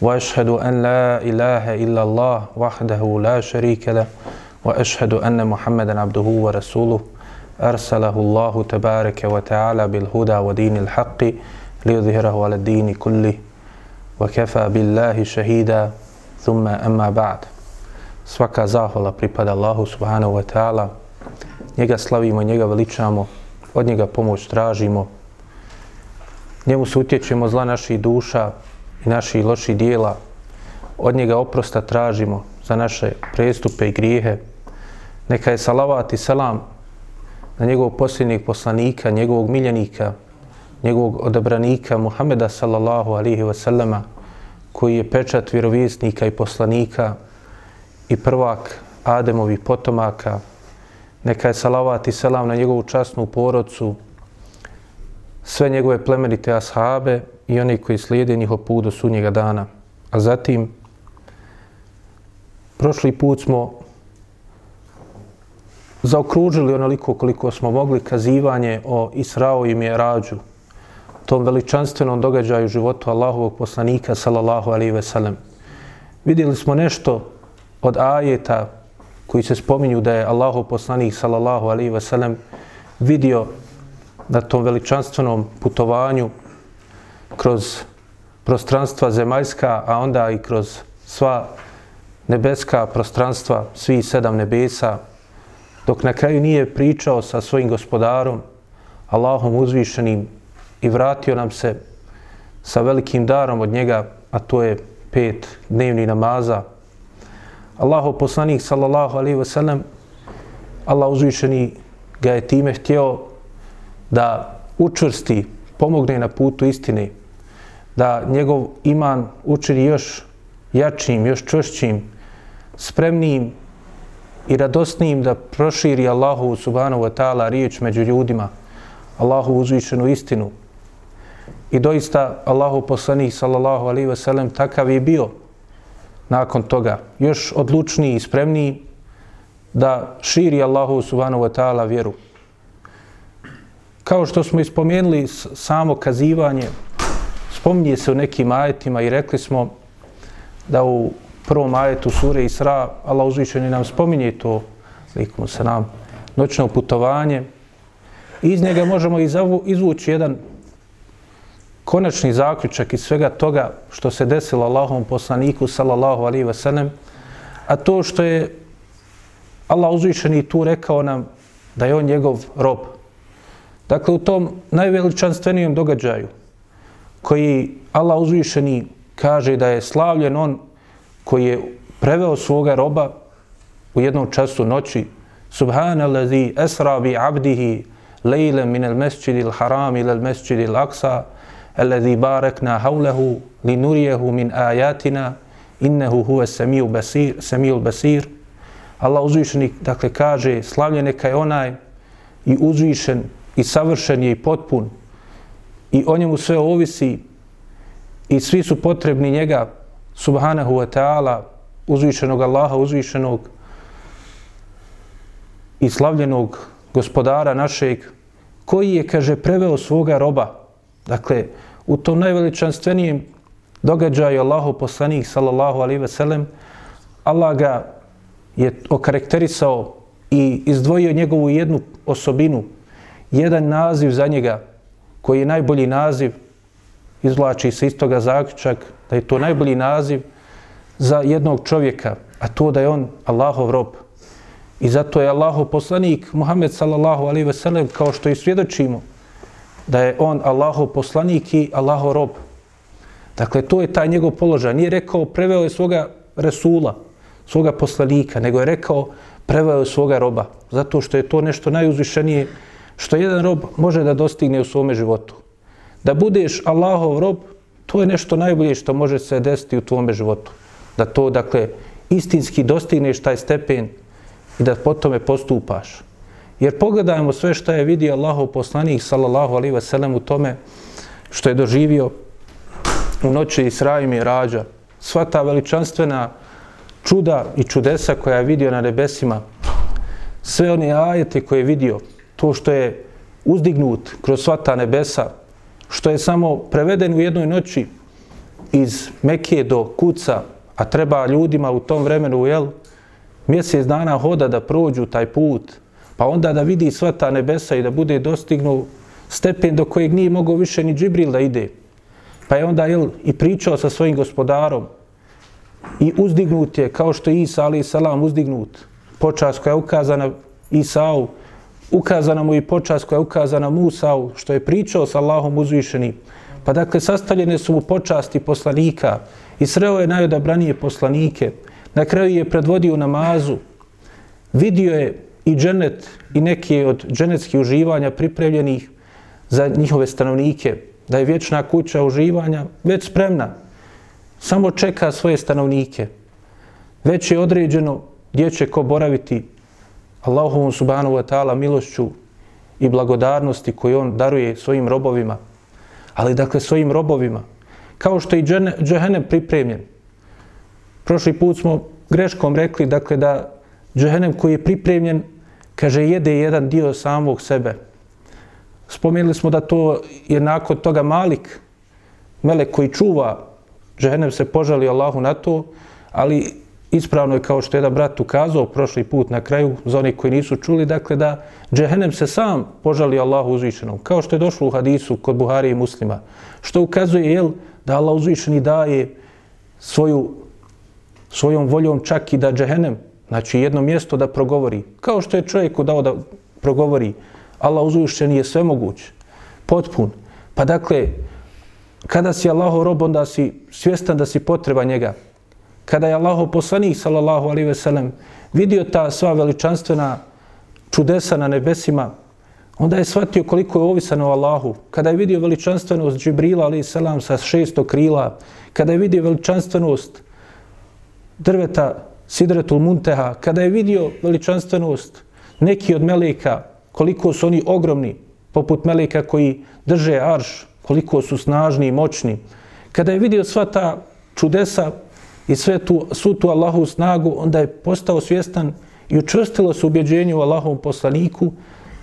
واشهد ان لا اله الا الله وحده لا شريك له واشهد ان محمدا عبده ورسوله ارسله الله تبارك وتعالى بالهدى ودين الحق ليظهره على الدين كله وكفى بالله شهيدا ثم اما بعد svaka zahvala pripada Allahu subhanahu wa ta'ala njega slavimo, njega veličamo od njega pomoć tražimo njemu se utječemo zla naših duša i naših loših dijela. Od njega oprosta tražimo za naše prestupe i grijehe. Neka je salavat i selam na njegovog posljednjeg poslanika, njegovog miljenika, njegovog odabranika Muhameda sallallahu alihi wasallama, koji je pečat vjerovjesnika i poslanika i prvak Ademovih potomaka. Neka je salavat i selam na njegovu časnu porodcu, sve njegove plemenite ashabe i oni koji slijede njihov put do sunnjega dana. A zatim, prošli put smo zaokružili onoliko koliko smo mogli kazivanje o Israo i Mirađu, tom veličanstvenom događaju životu Allahovog poslanika, sallallahu alaihi ve sellem. Vidjeli smo nešto od ajeta koji se spominju da je Allahov poslanik, sallallahu alaihi ve sellem, vidio na tom veličanstvenom putovanju kroz prostranstva zemaljska, a onda i kroz sva nebeska prostranstva, svi sedam nebesa, dok na kraju nije pričao sa svojim gospodarom, Allahom uzvišenim i vratio nam se sa velikim darom od njega, a to je pet dnevni namaza. Allahov poslanik, sallallahu alaihi wasallam, Allah uzvišeni ga je time htio da učvrsti, pomogne na putu istine, da njegov iman učini još jačim, još čvršćim, spremnijim i radosnijim da proširi Allahu subhanahu wa ta'ala riječ među ljudima, Allahu uzvišenu istinu. I doista Allahu poslanih sallallahu alaihi ve sellem takav je bio nakon toga, još odlučniji i spremniji da širi Allahu subhanahu wa ta'ala vjeru kao što smo ispomenuli samo kazivanje, spominje se u nekim ajetima i rekli smo da u prvom ajetu sure Isra, Allah uzvišeni nam spominje to, likom se nam, noćno putovanje. Iz njega možemo izvući jedan konačni zaključak iz svega toga što se desilo Allahom poslaniku, sallallahu alaihi ve sellem, a to što je Allah uzvišeni tu rekao nam da je on njegov rob, Dakle, u tom najveličanstvenijem događaju koji Allah uzvišeni kaže da je slavljen on koji je preveo svoga roba u jednom času noći Subhanallazi esra bi abdihi lejlem min al mesjidil haram ila al mesjidil aksa alladhi barakna hawlahu li nuriyahu min ayatina innahu huwa samiu basir samiju basir. Allah uzvišeni dakle kaže slavljen neka je onaj i uzvišen i savršen je i potpun i o njemu sve ovisi i svi su potrebni njega subhanahu wa ta'ala uzvišenog Allaha, uzvišenog i slavljenog gospodara našeg koji je, kaže, preveo svoga roba. Dakle, u tom najveličanstvenijem događaju Allahu poslanih, sallallahu alaihi ve sellem, Allah ga je okarakterisao i izdvojio njegovu jednu osobinu, jedan naziv za njega koji je najbolji naziv izvlači se iz toga zaključak da je to najbolji naziv za jednog čovjeka, a to da je on Allahov rob. I zato je Allahov poslanik Muhammed sallallahu alaihi ve sellem kao što i svjedočimo da je on Allahov poslanik i Allahov rob. Dakle, to je taj njegov položaj. Nije rekao preveo je svoga Resula, svoga poslanika, nego je rekao preveo je svoga roba. Zato što je to nešto najuzvišenije što jedan rob može da dostigne u svome životu. Da budeš Allahov rob, To je nešto najbolje što može se desiti u tvome životu. Da to, dakle, istinski dostigneš taj stepen i da po tome postupaš. Jer pogledajmo sve što je vidio Allahov poslanik, sallallahu alaihi wasallam, u tome što je doživio u noći Isra i Rađa. Sva ta veličanstvena čuda i čudesa koja je vidio na nebesima, sve one ajete koje je vidio, to što je uzdignut kroz sva ta nebesa, što je samo preveden u jednoj noći iz Mekije do Kuca, a treba ljudima u tom vremenu, jel, mjesec dana hoda da prođu taj put, pa onda da vidi sva ta nebesa i da bude dostignu stepen do kojeg nije mogao više ni Džibril da ide. Pa je onda jel, i pričao sa svojim gospodarom i uzdignut je, kao što je Isa, ali salam, uzdignut, počas koja je ukazana Isau, ukazana mu i počas koja je ukazana Musau, što je pričao sa Allahom uzvišenim. Pa dakle, sastavljene su mu počasti poslanika i sreo je najodabranije poslanike. Na kraju je predvodio namazu. Vidio je i dženet i neke od dženetskih uživanja pripremljenih za njihove stanovnike. Da je vječna kuća uživanja već spremna. Samo čeka svoje stanovnike. Već je određeno gdje će ko boraviti Allahovom subhanahu wa ta'ala milošću i blagodarnosti koju on daruje svojim robovima, ali dakle svojim robovima, kao što je i džehenem pripremljen. Prošli put smo greškom rekli dakle da džehenem koji je pripremljen kaže jede jedan dio samog sebe. Spomenuli smo da to je nakon toga Malik, melek koji čuva, džehenem se požali Allahu na to, ali ispravno je kao što je jedan brat ukazao prošli put na kraju, za oni koji nisu čuli, dakle da džehennem se sam požali Allahu uzvišenom, kao što je došlo u hadisu kod Buhari i muslima, što ukazuje jel, da Allah uzvišeni daje svoju, svojom voljom čak i da džehennem, znači jedno mjesto da progovori, kao što je čovjeku dao da progovori, Allah uzvišeni je sve moguć, potpun. Pa dakle, kada si Allahov rob, onda si svjestan da si potreba njega, kada je Allahov poslanik sallallahu alaihi ve sellem vidio ta sva veličanstvena čudesa na nebesima, onda je shvatio koliko je ovisan o Allahu. Kada je vidio veličanstvenost Džibrila alaihi selam sa šesto krila, kada je vidio veličanstvenost drveta Sidretul Munteha, kada je vidio veličanstvenost neki od meleka, koliko su oni ogromni, poput meleka koji drže arš, koliko su snažni i moćni, kada je vidio sva ta čudesa i sve tu, su tu Allahu snagu, onda je postao svjestan i učvrstilo se ubjeđenje u Allahovom poslaniku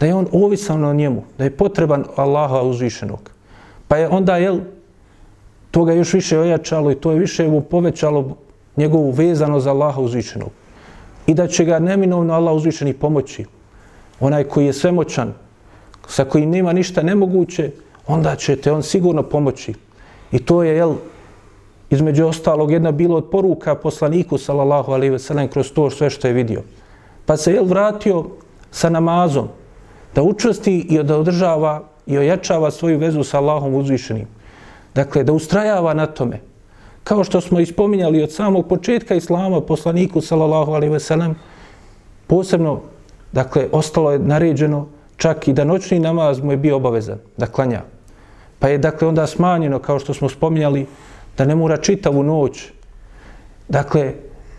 da je on ovisan na njemu, da je potreban Allaha uzvišenog. Pa je onda, jel, to ga još više ojačalo i to je više mu povećalo njegovu vezano za Allaha uzvišenog. I da će ga neminovno Allah uzvišeni pomoći. Onaj koji je svemoćan, sa kojim nema ništa nemoguće, onda će te on sigurno pomoći. I to je, jel, između ostalog jedna bilo od poruka poslaniku sallallahu alejhi ve sellem kroz to sve što je vidio. Pa se je vratio sa namazom da učvrsti i da održava i ojačava svoju vezu sa Allahom uzvišenim. Dakle, da ustrajava na tome. Kao što smo ispominjali od samog početka Islama poslaniku sallallahu alejhi ve sellem posebno, dakle, ostalo je naređeno čak i da noćni namaz mu je bio obavezan da klanja. Pa je, dakle, onda smanjeno, kao što smo spominjali, da ne mora čitavu noć. Dakle,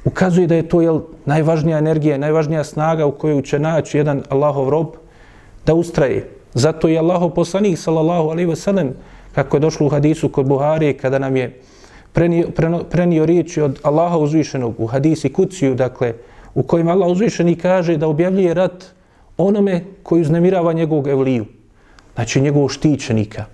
ukazuje da je to jel, najvažnija energija, najvažnija snaga u kojoj će naći jedan Allahov rob da ustraje. Zato je Allahov poslanik, sallallahu alaihi wasallam, kako je došlo u hadisu kod Buhari, kada nam je prenio, prenio, prenio riječi od Allaha uzvišenog u hadisi kuciju, dakle, u kojem Allah uzvišeni kaže da objavljuje rat onome koji uznemirava njegovog evliju, znači njegovog štićenika.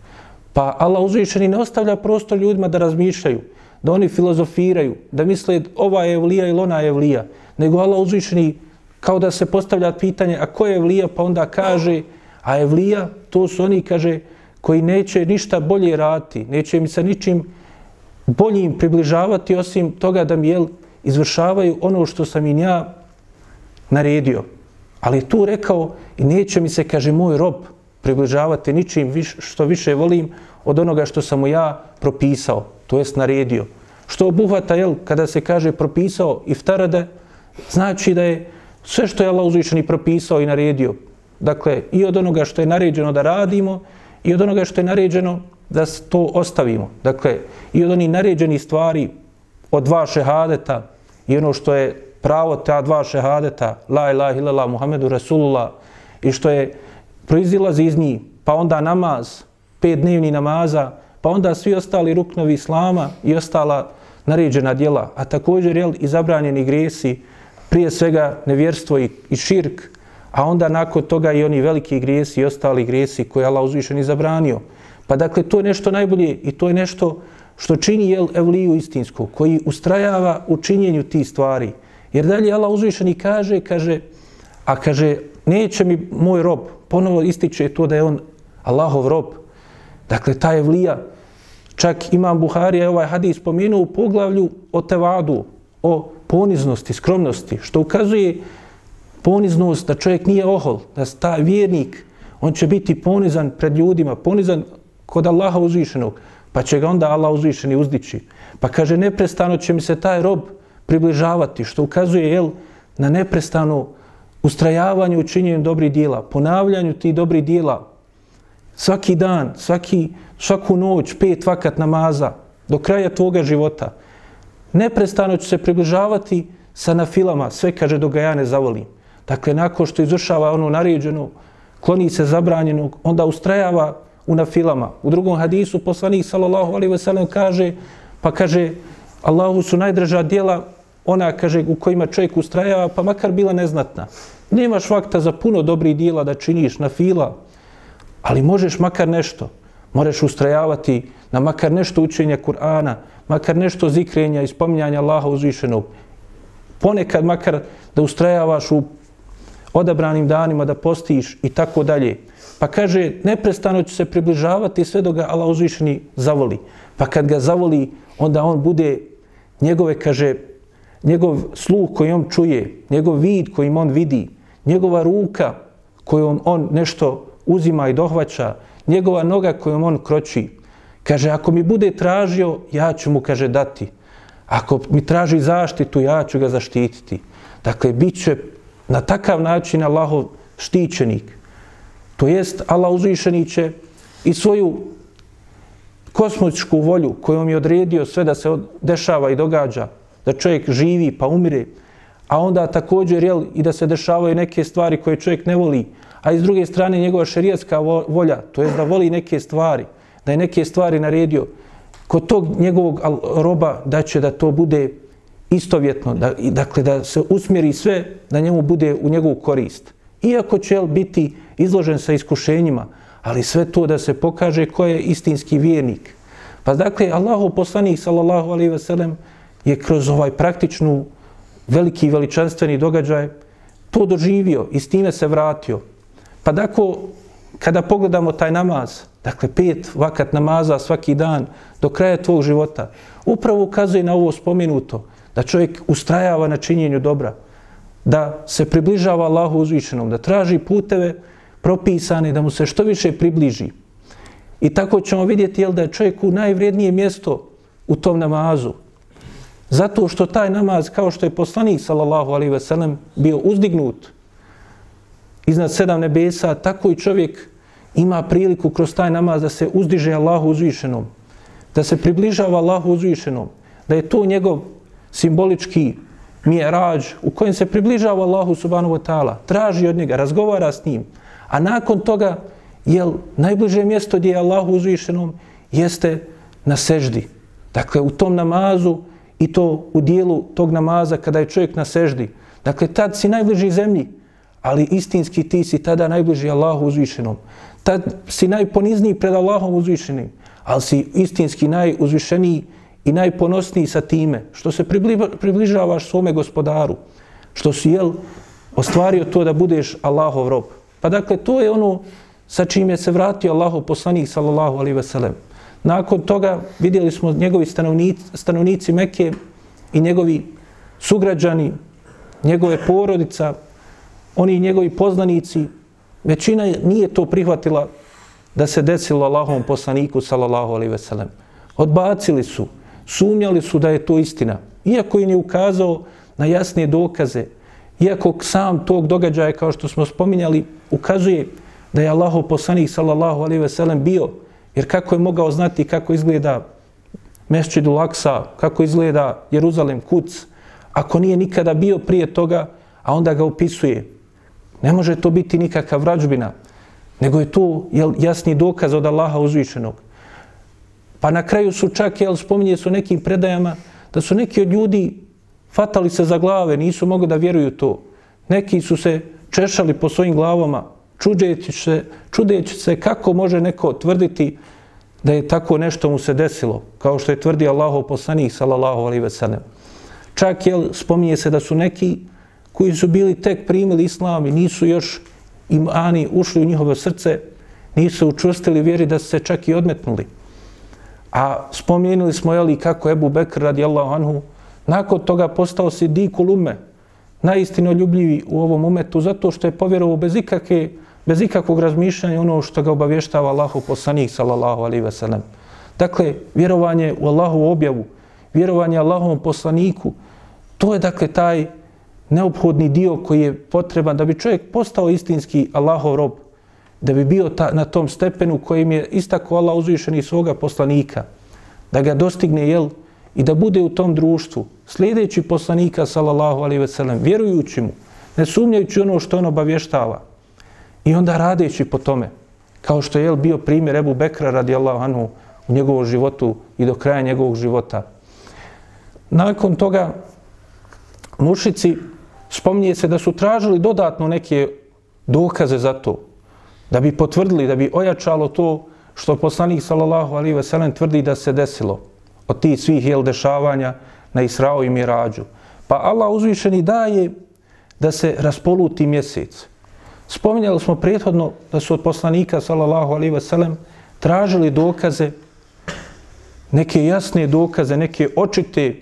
Pa Allah uzvišeni ne ostavlja prostor ljudima da razmišljaju, da oni filozofiraju, da misle ova je evlija ili ona je evlija, nego Allah uzvišeni kao da se postavlja pitanje a ko je evlija pa onda kaže a evlija to su oni kaže koji neće ništa bolje raditi, neće mi se ničim boljim približavati osim toga da mi jel, izvršavaju ono što sam im ja naredio. Ali tu rekao i neće mi se, kaže, moj rob približavati ničim viš, što više volim od onoga što sam mu ja propisao, to jest naredio. Što obuhvata, jel, kada se kaže propisao iftarade, znači da je sve što je Allah uzvišeni propisao i naredio, dakle, i od onoga što je naređeno da radimo, i od onoga što je naređeno da to ostavimo. Dakle, i od onih naređenih stvari, od dva šehadeta, i ono što je pravo ta dva šehadeta, la ilaha illallah Muhammedu Rasulullah, i što je proizilazi iz njih, pa onda namaz, pet dnevni namaza, pa onda svi ostali ruknovi islama i ostala naređena djela, a također jel, i zabranjeni grijesi, prije svega nevjerstvo i, i širk, a onda nakon toga i oni veliki grijesi i ostali grijesi koje Allah uzvišen i zabranio. Pa dakle, to je nešto najbolje i to je nešto što čini jel, evliju istinsku, koji ustrajava u činjenju tih stvari. Jer dalje Allah uzvišen i kaže, kaže, a kaže, neće mi moj rob, ponovo ističe to da je on Allahov rob. Dakle, ta je vlija. čak imam Buharija ovaj hadis spomenuo u poglavlju o tevadu, o poniznosti, skromnosti, što ukazuje poniznost da čovjek nije ohol, da sta vjernik, on će biti ponizan pred ljudima, ponizan kod Allaha uzvišenog, pa će ga onda Allah uzvišeni uzdići. Pa kaže, neprestano će mi se taj rob približavati, što ukazuje jel, na neprestano ustrajavanju u činjenju dobrih dijela, ponavljanju tih dobrih dijela, svaki dan, svaki, svaku noć, pet vakat namaza, do kraja tvoga života. Neprestano ću se približavati sa nafilama, sve kaže do ga ja ne zavolim. Dakle, nakon što izvršava ono naređeno, kloni se zabranjenog, onda ustrajava u nafilama. U drugom hadisu poslanik sallallahu alaihi ve sellem kaže, pa kaže, Allahu su najdraža djela ona kaže u kojima čovjek ustrajava, pa makar bila neznatna. Nemaš vakta za puno dobrih dijela da činiš na fila, ali možeš makar nešto. Možeš ustrajavati na makar nešto učenja Kur'ana, makar nešto zikrenja i spominjanja Allaha uzvišenog. Ponekad makar da ustrajavaš u odabranim danima, da postiš i tako dalje. Pa kaže, neprestano će se približavati sve dok ga Allah uzvišeni zavoli. Pa kad ga zavoli, onda on bude njegove, kaže, njegov sluh koji on čuje, njegov vid kojim on vidi, njegova ruka kojom on nešto uzima i dohvaća, njegova noga kojom on kroči. Kaže, ako mi bude tražio, ja ću mu, kaže, dati. Ako mi traži zaštitu, ja ću ga zaštititi. Dakle, bit će na takav način Allahov štićenik. To jest, Allah uzvišeni će i svoju kosmičku volju kojom je odredio sve da se dešava i događa, da čovjek živi pa umire, a onda također jel, i da se dešavaju neke stvari koje čovjek ne voli, a iz druge strane njegova šerijatska volja, to je da voli neke stvari, da je neke stvari naredio, kod tog njegovog roba da će da to bude istovjetno, da, dakle da se usmjeri sve da njemu bude u njegovu korist. Iako će biti izložen sa iskušenjima, ali sve to da se pokaže ko je istinski vjernik. Pa dakle, Allahu poslanik, sallallahu alaihi ve sellem, je kroz ovaj praktičnu veliki veličanstveni događaj to doživio i s time se vratio. Pa dakle, kada pogledamo taj namaz, dakle pet vakat namaza svaki dan do kraja tvog života, upravo ukazuje na ovo spomenuto, da čovjek ustrajava na činjenju dobra, da se približava Allahu uzvišenom, da traži puteve propisane, da mu se što više približi. I tako ćemo vidjeti jel, da je čovjek u najvrijednije mjesto u tom namazu. Zato što taj namaz, kao što je poslanik, sallallahu alaihi ve sellem, bio uzdignut iznad sedam nebesa, tako i čovjek ima priliku kroz taj namaz da se uzdiže Allahu uzvišenom, da se približava Allahu uzvišenom, da je to njegov simbolički mjerađ u kojem se približava Allahu subhanahu wa ta'ala, traži od njega, razgovara s njim, a nakon toga, jel, najbliže mjesto gdje je Allahu uzvišenom jeste na seždi. Dakle, u tom namazu i to u dijelu tog namaza kada je čovjek na seždi. Dakle, tad si najbliži zemlji, ali istinski ti si tada najbliži Allahu uzvišenom. Tad si najponizniji pred Allahom uzvišenim, ali si istinski najuzvišeniji i najponosniji sa time, što se približavaš svome gospodaru, što si jel, ostvario to da budeš Allahov rob. Pa dakle, to je ono sa čim je se vratio Allahov poslanik, sallallahu alaihi veselem. Nakon toga vidjeli smo njegovi stanovnici, stanovnici Mekke i njegovi sugrađani, njegove porodica, oni njegovi poznanici, većina nije to prihvatila da se desilo Allahovom poslaniku, sallallahu alaihi veselem. Odbacili su, sumnjali su da je to istina. Iako im je ukazao na jasne dokaze, iako sam tog događaja, kao što smo spominjali, ukazuje da je Allahov poslanik, sallallahu alaihi ve sellem, bio Jer kako je mogao znati kako izgleda Mešćid Laksa, kako izgleda Jeruzalem kuc, ako nije nikada bio prije toga, a onda ga opisuje. Ne može to biti nikakav vrađbina, nego je to jel, jasni dokaz od Allaha uzvišenog. Pa na kraju su čak, jel, spominje su nekim predajama, da su neki od ljudi fatali se za glave, nisu mogli da vjeruju to. Neki su se češali po svojim glavama, čudeći se, čudeći se kako može neko tvrditi da je tako nešto mu se desilo, kao što je tvrdi Allahov poslanik, sallallahu alaihi ve sellem. Čak, jel, spominje se da su neki koji su bili tek primili islam i nisu još imani ušli u njihovo srce, nisu učustili vjeri da su se čak i odmetnuli. A spomenuli smo jeli kako Ebu Bekr radijallahu anhu nakon toga postao si diku lume, najistino ljubljivi u ovom umetu zato što je povjerovao bez ikakve bez ikakvog razmišljanja ono što ga obavještava Allahu poslanik sallallahu alejhi ve sellem. Dakle, vjerovanje u Allahu objavu, vjerovanje Allahovom poslaniku, to je dakle taj neophodni dio koji je potreban da bi čovjek postao istinski Allahov rob, da bi bio ta, na tom stepenu kojim je istako Allah uzvišeni svoga poslanika, da ga dostigne jel i da bude u tom društvu, slijedeći poslanika sallallahu alejhi ve sellem, vjerujući mu, ne sumnjajući ono što on obavještava. I onda radeći po tome, kao što je bio primjer Ebu Bekra radijallahu anhu u njegovom životu i do kraja njegovog života. Nakon toga mušici spominje se da su tražili dodatno neke dokaze za to, da bi potvrdili, da bi ojačalo to što poslanik sallallahu alaihi ve sellem tvrdi da se desilo od tih svih jel dešavanja na Israo i Mirađu. Pa Allah uzvišeni daje da se raspoluti mjesec. Spominjali smo prethodno da su od poslanika sallallahu alaihi wasallam, tražili dokaze, neke jasne dokaze, neke očite,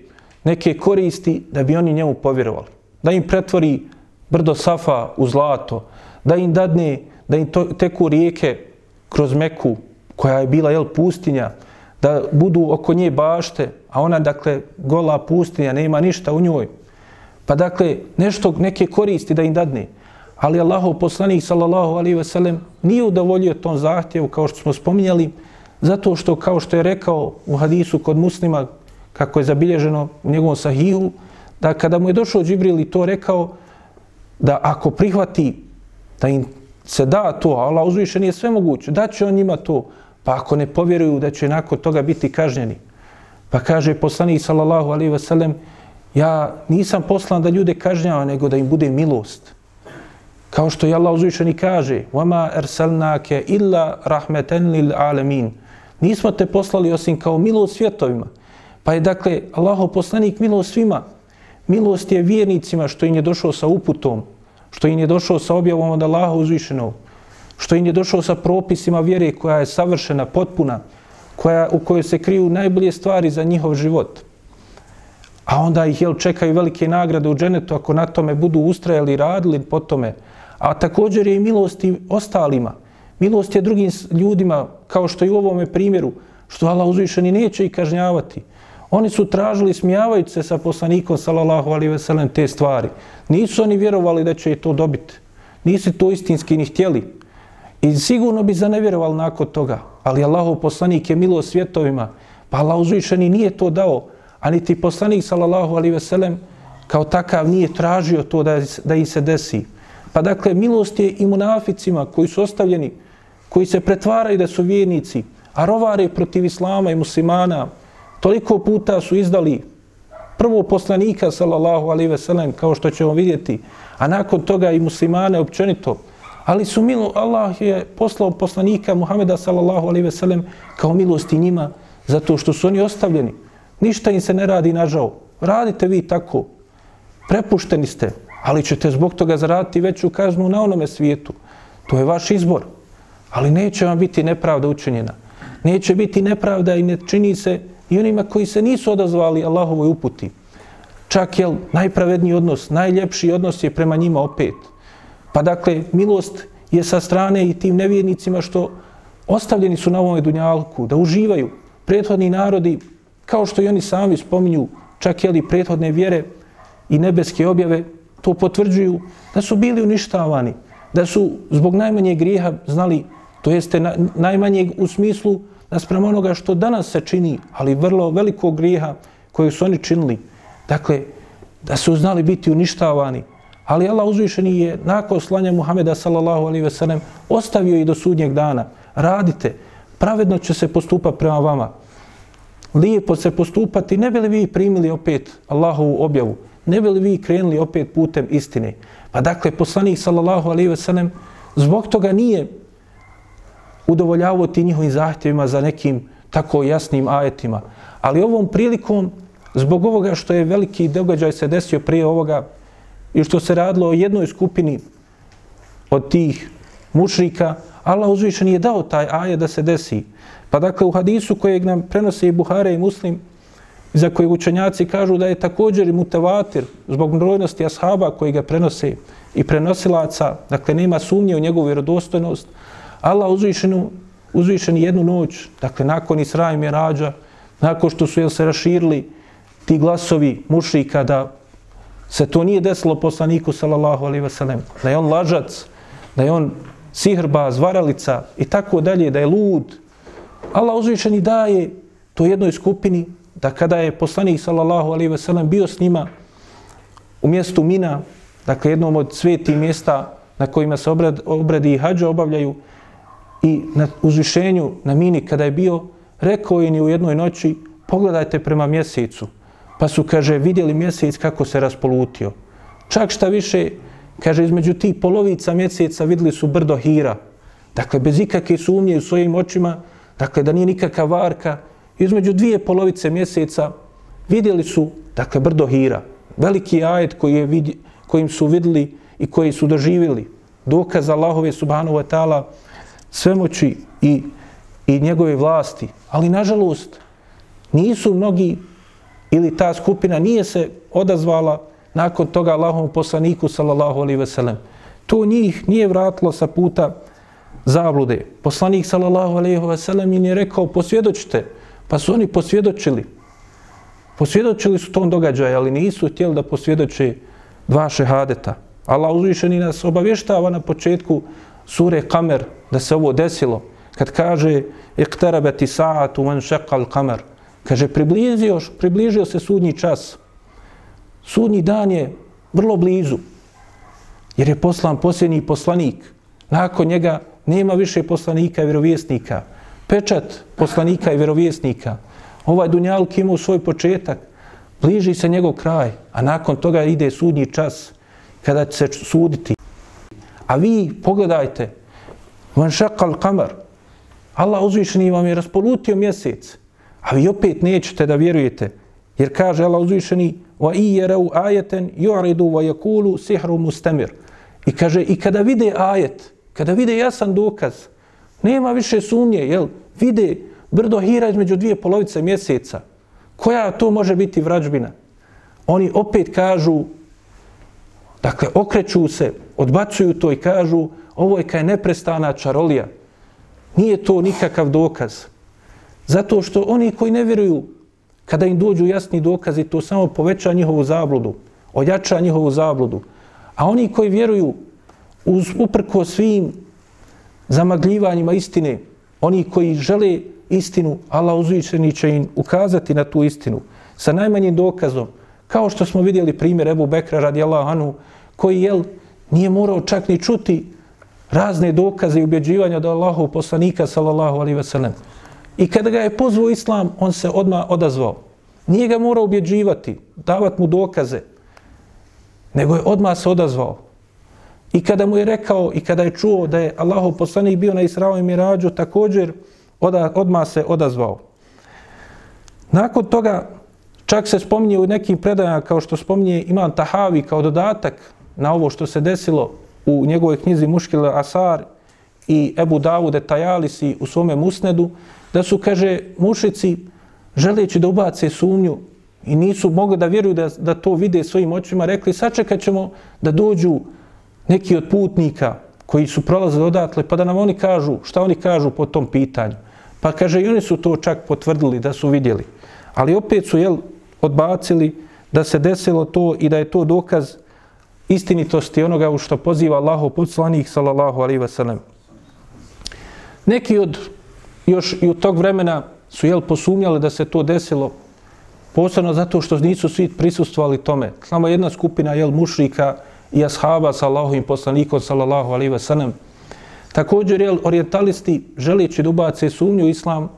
neke koristi da bi oni njemu povjerovali. Da im pretvori brdo Safa u zlato, da im dadne, da im to, teku rijeke kroz Meku, koja je bila jel, pustinja, da budu oko nje bašte, a ona, dakle, gola pustinja, nema ništa u njoj. Pa, dakle, nešto, neke koristi da im dadne. Ali Allahov poslanik sallallahu alaihi ve sellem nije udovoljio tom zahtjevu kao što smo spominjali, zato što kao što je rekao u hadisu kod muslima, kako je zabilježeno u njegovom sahihu, da kada mu je došao Džibril i to rekao, da ako prihvati da im se da to, a Allah uzviše nije sve moguće, da će on njima to, pa ako ne povjeruju da će nakon toga biti kažnjeni. Pa kaže poslanik sallallahu alaihi ve sellem, ja nisam poslan da ljude kažnjava, nego da im bude milost. Kao što je Allah uzvišeni kaže, وَمَا أَرْسَلْنَاكَ إِلَّا رَحْمَةً لِلْعَالَمِينَ Nismo te poslali osim kao milost svjetovima. Pa je dakle Allahov poslanik milost svima. Milost je vjernicima što im je došao sa uputom, što im je došao sa objavom od Allaha uzvišenog, što im je došao sa propisima vjere koja je savršena, potpuna, koja, u kojoj se kriju najbolje stvari za njihov život. A onda ih jel, čekaju velike nagrade u dženetu ako na tome budu ustrajali i radili po tome, A također je i milost i ostalima. Milost je drugim ljudima, kao što i u ovome primjeru, što Allah uzvišeni neće i kažnjavati. Oni su tražili smijavajući se sa poslanikom, salallahu alihi veselem, te stvari. Nisu oni vjerovali da će i to dobiti. Nisu to istinski ni htjeli. I sigurno bi zanevjerovali nakon toga. Ali Allahov poslanik je milost svjetovima. Pa Allah uzvišeni nije to dao. A niti poslanik, salallahu alihi veselem, kao takav nije tražio to da, da im se desi. Pa dakle, milost je i munaficima koji su ostavljeni, koji se pretvaraju da su vjernici, a rovare protiv islama i muslimana, toliko puta su izdali prvo poslanika, sallallahu alaihi ve sellem, kao što ćemo vidjeti, a nakon toga i muslimane općenito. Ali su milo, Allah je poslao poslanika Muhameda, sallallahu alaihi ve sellem, kao milosti njima, zato što su oni ostavljeni. Ništa im se ne radi nažal. Radite vi tako. Prepušteni ste ali ćete zbog toga zaraditi veću kaznu na onome svijetu. To je vaš izbor. Ali neće vam biti nepravda učinjena. Neće biti nepravda i ne čini se i onima koji se nisu odazvali Allahovoj uputi. Čak je najpravedniji odnos, najljepši odnos je prema njima opet. Pa dakle, milost je sa strane i tim nevjernicima što ostavljeni su na ovome dunjalku, da uživaju. Prethodni narodi, kao što i oni sami spominju, čak je li prethodne vjere i nebeske objave, to potvrđuju da su bili uništavani, da su zbog najmanjeg grijeha znali, to jeste na, najmanjeg u smislu naspram onoga što danas se čini, ali vrlo velikog grijeha koje su oni činili. Dakle, da su znali biti uništavani. Ali Allah uzvišeni je nakon slanja Muhameda sallallahu alaihi ve sellem ostavio i do sudnjeg dana. Radite, pravedno će se postupati prema vama. Lijepo se postupati, ne bi li vi primili opet Allahovu objavu? Ne bi li vi krenuli opet putem istine? Pa dakle, poslanik sallallahu alaihi ve sellem zbog toga nije udovoljavao ti njihovim zahtjevima za nekim tako jasnim ajetima. Ali ovom prilikom, zbog ovoga što je veliki događaj se desio prije ovoga i što se radilo o jednoj skupini od tih mušrika, Allah uzvišen je dao taj ajet da se desi. Pa dakle, u hadisu kojeg nam prenose i Buhare i Muslim, za koje učenjaci kažu da je također i mutavatir zbog brojnosti ashaba koji ga prenose i prenosilaca, dakle nema sumnje u njegovu vjerodostojnost, Allah uzvišenu, uzvišeni jednu noć, dakle nakon Isra i Mirađa, nakon što su jel, se raširili ti glasovi mušrika da se to nije desilo poslaniku sallallahu alaihi wasallam, da je on lažac, da je on sihrba, zvaralica i tako dalje, da je lud. Allah uzvišeni daje to jednoj skupini da kada je poslanik sallallahu alaihi sellem bio s njima u mjestu Mina, dakle jednom od svetih mjesta na kojima se obred, obredi i hađa obavljaju, i na uzvišenju na mini kada je bio, rekao je ni u jednoj noći, pogledajte prema mjesecu. Pa su, kaže, vidjeli mjesec kako se raspolutio. Čak šta više, kaže, između tih polovica mjeseca vidjeli su brdo hira. Dakle, bez ikakve sumnje u svojim očima, dakle, da nije nikakva varka. Između dvije polovice mjeseca vidjeli su, dakle, brdo hira. Veliki ajet koji je vidi, kojim su vidjeli i koji su doživjeli. Dokaz Allahove subhanahu wa ta'ala svemoći i, i njegove vlasti. Ali, nažalost, nisu mnogi ili ta skupina nije se odazvala nakon toga Allahovom poslaniku, sallallahu alaihi ve sellem. To njih nije vratilo sa puta zablude. Poslanik, sallallahu alaihi ve sellem, im je rekao, posvjedočite. Pa su oni posvjedočili. Posvjedočili su tom događaju, ali nisu htjeli da posvjedoče dva šehadeta. Allah uzvišeni nas obavještava na početku sure Kamer da se ovo desilo. Kad kaže iktarabati sa'atu man shaqqa al-qamar. Kaže približio, približio se sudnji čas. Sudnji dan je vrlo blizu. Jer je poslan posljednji poslanik. Nakon njega nema više poslanika i vjerovjesnika. Pečat poslanika i vjerovjesnika. Ovaj dunjalk ima svoj početak. Bliži se njegov kraj. A nakon toga ide sudnji čas kada će se suditi. A vi pogledajte, van šakal kamar, Allah uzvišeni vam je raspolutio mjesec, a vi opet nećete da vjerujete, jer kaže Allah uzvišeni, wa i jereu ajeten, ju'ridu wa yakulu sihru mustamir. I kaže, i kada vide ajet, kada vide jasan dokaz, nema više sumnje, jel, vide brdo hira između dvije polovice mjeseca, koja to može biti vrađbina? Oni opet kažu, dakle, okreću se, odbacuju to i kažu ovo je kaj neprestana čarolija. Nije to nikakav dokaz. Zato što oni koji ne vjeruju, kada im dođu jasni dokazi, to samo poveća njihovu zabludu, ojača njihovu zabludu. A oni koji vjeruju uz uprko svim zamagljivanjima istine, oni koji žele istinu, Allah uzvišeni će im ukazati na tu istinu sa najmanjim dokazom, kao što smo vidjeli primjer Ebu Bekra radijallahu anhu, koji je nije morao čak ni čuti razne dokaze i ubjeđivanja do Allahov poslanika sallallahu alaihi ve sellem. I kada ga je pozvao islam, on se odma odazvao. Nije ga morao ubjeđivati, davati mu dokaze, nego je odma se odazvao. I kada mu je rekao i kada je čuo da je Allahov poslanik bio na Israo i Mirađu, također oda, odma se odazvao. Nakon toga, čak se spominje u nekim predajama, kao što spominje Imam Tahavi kao dodatak na ovo što se desilo u njegovoj knjizi Muškile Asar i Ebu Davude Tajalisi u svome musnedu, da su, kaže, mušici želeći da ubace sumnju i nisu mogli da vjeruju da, da to vide svojim očima, rekli sačekat ćemo da dođu neki od putnika koji su prolazili odatle, pa da nam oni kažu, šta oni kažu po tom pitanju. Pa kaže, i oni su to čak potvrdili da su vidjeli. Ali opet su jel, odbacili da se desilo to i da je to dokaz istinitosti onoga u što poziva Allahu poslanik sallallahu alaihi wasallam. Neki od još i u tog vremena su jel posumnjali da se to desilo posebno zato što nisu svi prisustvovali tome. Samo jedna skupina jel mušrika i ashaba sa Allahovim poslanikom sallallahu alaihi wa sallam. Također jel orientalisti želeći da ubace sumnju u islam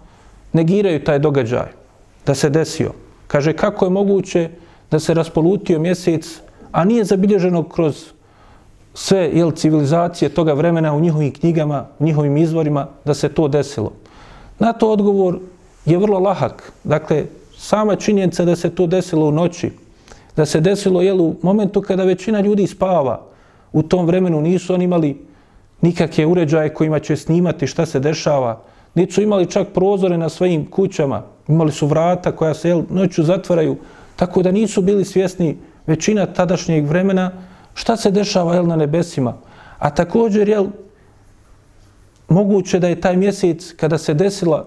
negiraju taj događaj da se desio. Kaže kako je moguće da se raspolutio mjesec a nije zabilježeno kroz sve jel, civilizacije toga vremena u njihovim knjigama, u njihovim izvorima, da se to desilo. Na to odgovor je vrlo lahak. Dakle, sama činjenica da se to desilo u noći, da se desilo jel, u momentu kada većina ljudi spava, u tom vremenu nisu oni imali nikakve uređaje kojima će snimati šta se dešava, niti su imali čak prozore na svojim kućama, imali su vrata koja se jel, noću zatvaraju, tako da nisu bili svjesni većina tadašnjeg vremena šta se dešava jel, na nebesima. A također, jel, moguće da je taj mjesec kada se desila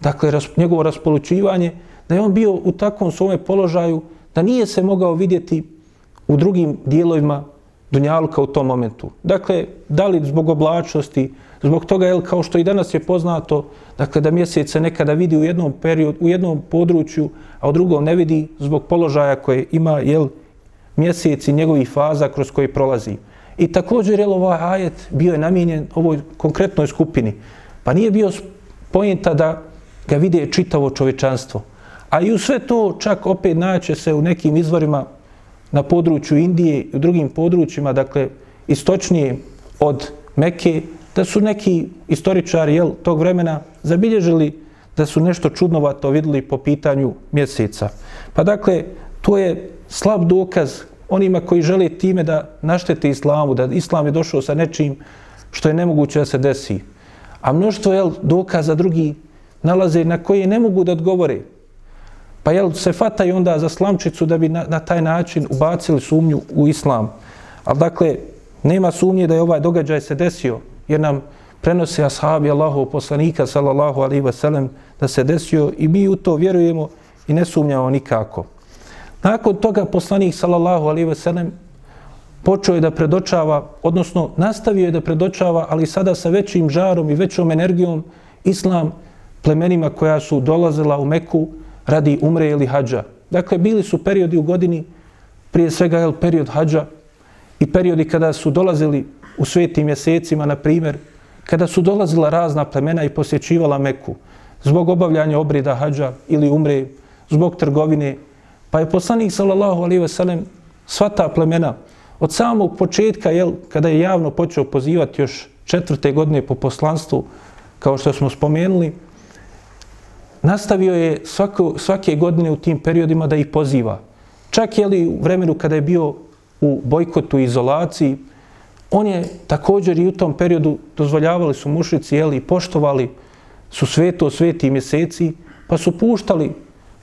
dakle, ras, njegovo raspolučivanje, da je on bio u takvom svome položaju da nije se mogao vidjeti u drugim dijelovima Dunjaluka u tom momentu. Dakle, da li zbog oblačnosti, zbog toga, jel, kao što i danas je poznato, dakle, da mjesec se nekada vidi u jednom periodu, u jednom području, a u drugom ne vidi zbog položaja koje ima, jel, mjesec i njegovih faza kroz koje prolazi. I također jel, ovaj ajet bio je namijenjen ovoj konkretnoj skupini. Pa nije bio pojenta da ga vide čitavo čovečanstvo. A i u sve to čak opet naće se u nekim izvorima na području Indije i u drugim područjima, dakle istočnije od Mekke, da su neki istoričari jel, tog vremena zabilježili da su nešto čudnovato vidjeli po pitanju mjeseca. Pa dakle, to je slab dokaz onima koji žele time da naštete islamu, da islam je došao sa nečim što je nemoguće da se desi. A mnoštvo jel, dokaza drugi nalaze na koje ne mogu da odgovore. Pa jel se fataju onda za slamčicu da bi na, na taj način ubacili sumnju u islam. Ali dakle, nema sumnje da je ovaj događaj se desio, jer nam prenose ashabi Allahov poslanika, sallallahu alaihi wa sallam, da se desio i mi u to vjerujemo i ne sumnjamo nikako. Nakon toga poslanik sallallahu alaihi ve sellem počeo je da predočava, odnosno nastavio je da predočava, ali sada sa većim žarom i većom energijom islam plemenima koja su dolazila u Meku radi umre ili hadža. Dakle, bili su periodi u godini, prije svega je period hadža i periodi kada su dolazili u svetim mjesecima, na primjer, kada su dolazila razna plemena i posjećivala Meku zbog obavljanja obreda hadža ili umre, zbog trgovine, Pa je poslanik sallallahu alaihi ve sellem sva ta plemena od samog početka jel kada je javno počeo pozivati još četvrte godine po poslanstvu kao što smo spomenuli nastavio je svako, svake godine u tim periodima da ih poziva. Čak je li u vremenu kada je bio u bojkotu i izolaciji, on je također i u tom periodu dozvoljavali su mušici jeli, poštovali su sveto sveti mjeseci, pa su puštali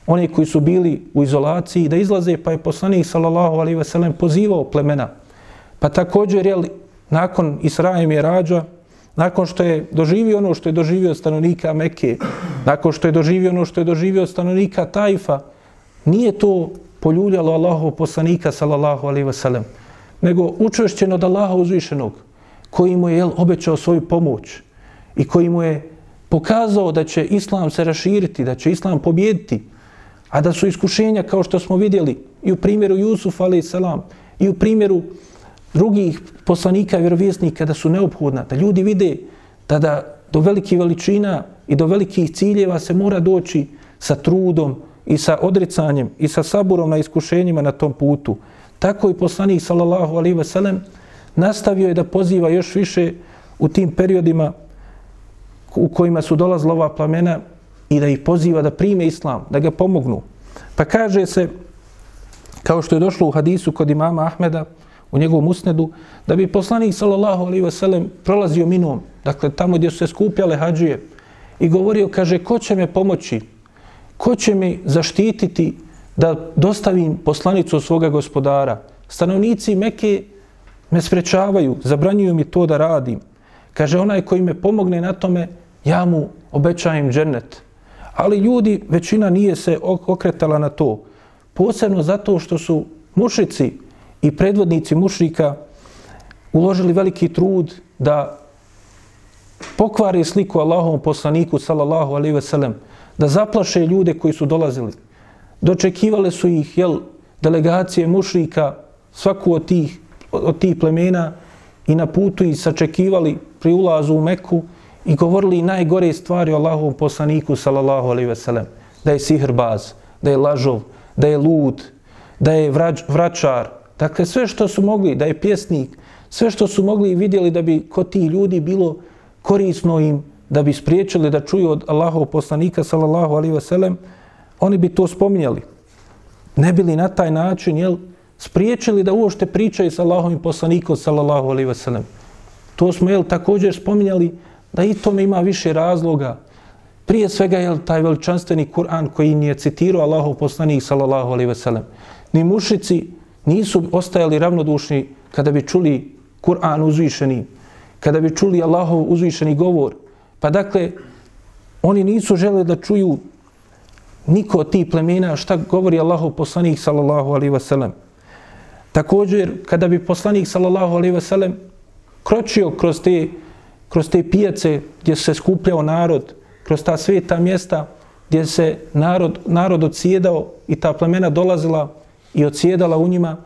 one koji su bili u izolaciji da izlaze, pa je poslanik sallallahu alaihi wasallam pozivao plemena. Pa također, jeli, nakon Israja i Mirađa, nakon što je doživio ono što je doživio stanovnika Mekke, nakon što je doživio ono što je doživio stanovnika Tajfa, nije to poljuljalo Allahov poslanika sallallahu alaihi ve sellem, nego učešćeno od Allaha uzvišenog, koji mu je jel, obećao svoju pomoć i koji mu je pokazao da će Islam se raširiti, da će Islam pobjediti, A da su iskušenja, kao što smo vidjeli, i u primjeru Jusuf, alaihi salam, i u primjeru drugih poslanika i vjerovjesnika, da su neophodna, da ljudi vide da, da do velikih veličina i do velikih ciljeva se mora doći sa trudom i sa odricanjem i sa saburom na iskušenjima na tom putu. Tako i poslanik, sallallahu alaihi sellem, nastavio je da poziva još više u tim periodima u kojima su dolazla ova plamena i da ih poziva da prime islam, da ga pomognu. Pa kaže se, kao što je došlo u hadisu kod imama Ahmeda, u njegovom usnedu, da bi poslanik sallallahu alaihi wasallam prolazio minom, dakle tamo gdje su se skupjale hađije, i govorio, kaže, ko će me pomoći, ko će me zaštititi da dostavim poslanicu svoga gospodara. Stanovnici Meke me sprečavaju, zabranjuju mi to da radim. Kaže, onaj koji me pomogne na tome, ja mu obećajem džennet. Ali ljudi, većina nije se okretala na to. Posebno zato što su mušici i predvodnici mušrika uložili veliki trud da pokvare sliku Allahovom poslaniku sallallahu alaihi ve sellem, da zaplaše ljude koji su dolazili. Dočekivale su ih jel, delegacije mušrika, svaku od tih, od tih plemena i na putu ih sačekivali pri ulazu u Meku i govorili najgore stvari o Allahovom poslaniku sallallahu alaihi ve sellem. Da je sihrbaz, da je lažov, da je lud, da je vrač, vračar. Dakle, sve što su mogli, da je pjesnik, sve što su mogli i vidjeli da bi kod tih ljudi bilo korisno im, da bi spriječili da čuju od Allahov poslanika, sallallahu alaihi sellem, oni bi to spominjali. Ne bili na taj način, jel, spriječili da uošte pričaju sa Allahovim poslanikom, sallallahu alaihi sellem. To smo, jel, također spominjali da i tome ima više razloga. Prije svega, jel, taj veličanstveni Kur'an koji nije citirao Allahov poslanik, sallallahu alaihi sellem. Ni mušici nisu ostajali ravnodušni kada bi čuli Kur'an uzvišeni, kada bi čuli Allahov uzvišeni govor. Pa dakle, oni nisu žele da čuju niko od tih plemena šta govori Allahov poslanik sallallahu alaihi wasallam. Također, kada bi poslanik sallallahu alaihi wasallam kročio kroz te, kroz te pijace gdje se skupljao narod, kroz ta sveta mjesta gdje se narod, narod odsjedao i ta plemena dolazila i odsjedala u njima,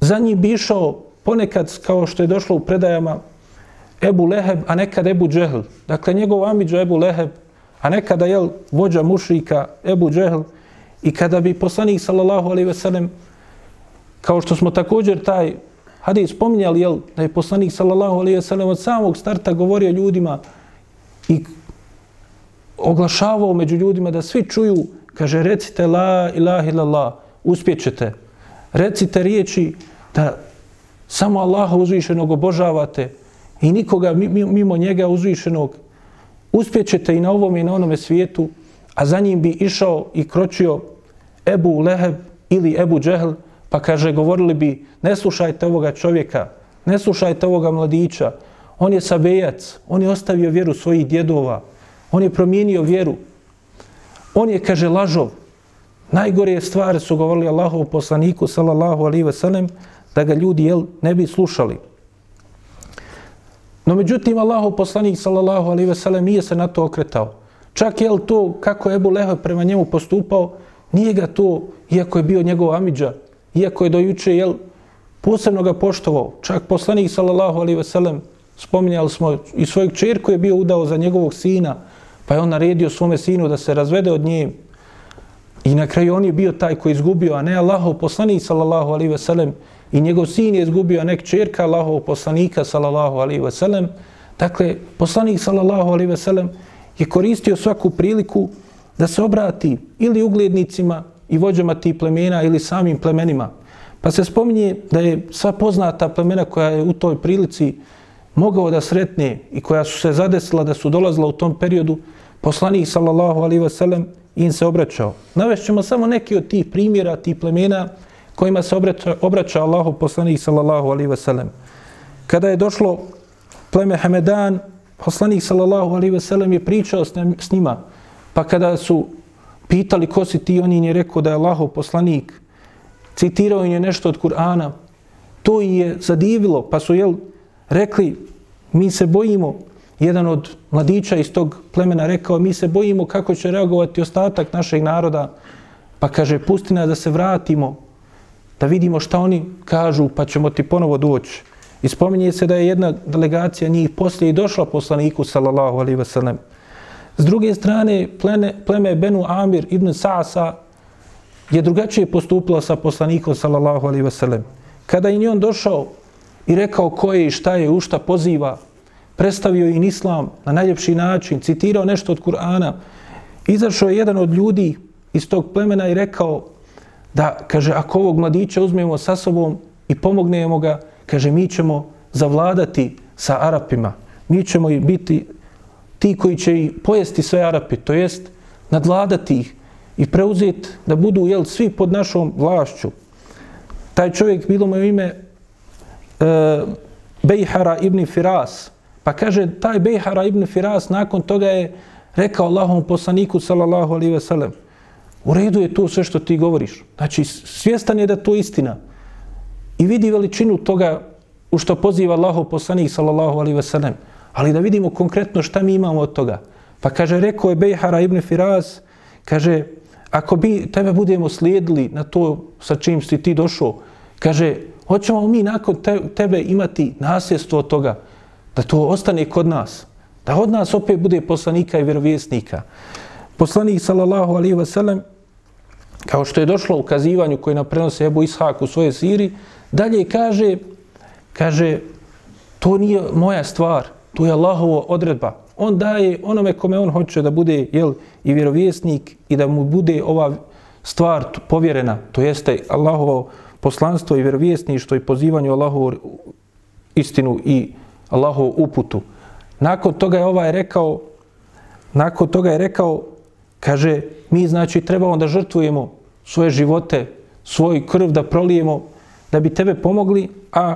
za njih bi išao ponekad, kao što je došlo u predajama, Ebu Leheb, a nekad Ebu Džehl. Dakle, njegov amidža Ebu Leheb, a nekada je vođa mušrika Ebu Džehl. I kada bi poslanik, sallallahu alaihi ve sellem, kao što smo također taj hadis spominjali, jel, da je poslanik, sallallahu alaihi ve sellem, od samog starta govorio ljudima i oglašavao među ljudima da svi čuju, kaže, recite la ilaha illallah, uspjećete. Recite riječi da samo Allaha uzvišenog obožavate, i nikoga mimo njega uzvišenog, uspjećete i na ovom i na onome svijetu, a za njim bi išao i kročio Ebu Leheb ili Ebu Džehl, pa kaže, govorili bi, ne slušajte ovoga čovjeka, ne slušajte ovoga mladića, on je sabejac, on je ostavio vjeru svojih djedova, on je promijenio vjeru, on je, kaže, lažov. Najgore stvari su govorili Allahov poslaniku, sallallahu alaihi ve sellem, da ga ljudi jel, ne bi slušali. No međutim, Allahu poslanik sallallahu alaihi ve sellem nije se na to okretao. Čak jel to kako je Ebu Leheb prema njemu postupao, nije ga to, iako je bio njegov amidža, iako je dojuče jel, posebno ga poštovao. Čak poslanik sallallahu alaihi ve sellem, spominjali smo i svojeg čerku je bio udao za njegovog sina, pa je on naredio svome sinu da se razvede od nje. I na kraju on je bio taj koji izgubio, a ne Allahov poslanik sallallahu alaihi ve sellem, i njegov sin je izgubio nek čerka Allahov poslanika sallallahu alaihi ve sellem. Dakle, poslanik sallallahu alaihi ve sellem je koristio svaku priliku da se obrati ili uglednicima i vođama tih plemena ili samim plemenima. Pa se spominje da je sva poznata plemena koja je u toj prilici mogao da sretne i koja su se zadesila da su dolazila u tom periodu, poslanik sallallahu alaihi ve sellem im se obraćao. Navešćemo samo neki od tih primjera, tih plemena, kojima se obraća, obraća Allahu poslanik sallallahu alaihi ve sellem. Kada je došlo pleme Hamedan, poslanik sallallahu alaihi ve sellem je pričao s njima, pa kada su pitali ko si ti, on je rekao da je Allahov poslanik, citirao je nešto od Kur'ana, to je zadivilo, pa su jel, rekli, mi se bojimo, jedan od mladića iz tog plemena rekao, mi se bojimo kako će reagovati ostatak našeg naroda, pa kaže, pusti nas da se vratimo, da vidimo šta oni kažu, pa ćemo ti ponovo doći. I spominje se da je jedna delegacija njih poslije i došla poslaniku, sallallahu alaihi wasallam. S druge strane, plene, pleme Benu Amir ibn Sa'asa je drugačije postupilo sa poslanikom, sallallahu alaihi wasallam. Kada je on došao i rekao ko je i šta je, u šta poziva, predstavio im islam na najljepši način, citirao nešto od Kur'ana, izašao je jedan od ljudi iz tog plemena i rekao, da, kaže, ako ovog mladića uzmemo sa sobom i pomognemo ga, kaže, mi ćemo zavladati sa Arapima. Mi ćemo i biti ti koji će i pojesti sve Arape, to jest nadvladati ih i preuzeti da budu jel, svi pod našom vlašću. Taj čovjek bilo mu ime e, Bejhara ibn Firas. Pa kaže, taj Bejhara ibn Firas nakon toga je rekao Allahom poslaniku, sallallahu alaihi ve sellem, U redu je to sve što ti govoriš. Znači, svjestan je da to istina. I vidi veličinu toga u što poziva Allahov poslanik, sallallahu alaihi ve sellem. Ali da vidimo konkretno šta mi imamo od toga. Pa kaže, rekao je Bejhara ibn Firas, kaže, ako bi tebe budemo slijedili na to sa čim si ti došao, kaže, hoćemo mi nakon tebe imati nasljedstvo od toga, da to ostane kod nas, da od nas opet bude poslanika i vjerovjesnika. Poslanik, sallallahu alaihi ve sellem, kao što je došlo u kazivanju koje nam prenose Ebu Ishak u svoje siri, dalje kaže, kaže, to nije moja stvar, to je Allahovo odredba. On daje onome kome on hoće da bude jel, i vjerovjesnik i da mu bude ova stvar povjerena, to jeste Allahovo poslanstvo i vjerovjesništvo i pozivanje Allahovu istinu i Allahovu uputu. Nakon toga je ovaj rekao, nakon toga je rekao, kaže, mi znači trebamo da žrtvujemo svoje živote, svoj krv da prolijemo, da bi tebe pomogli, a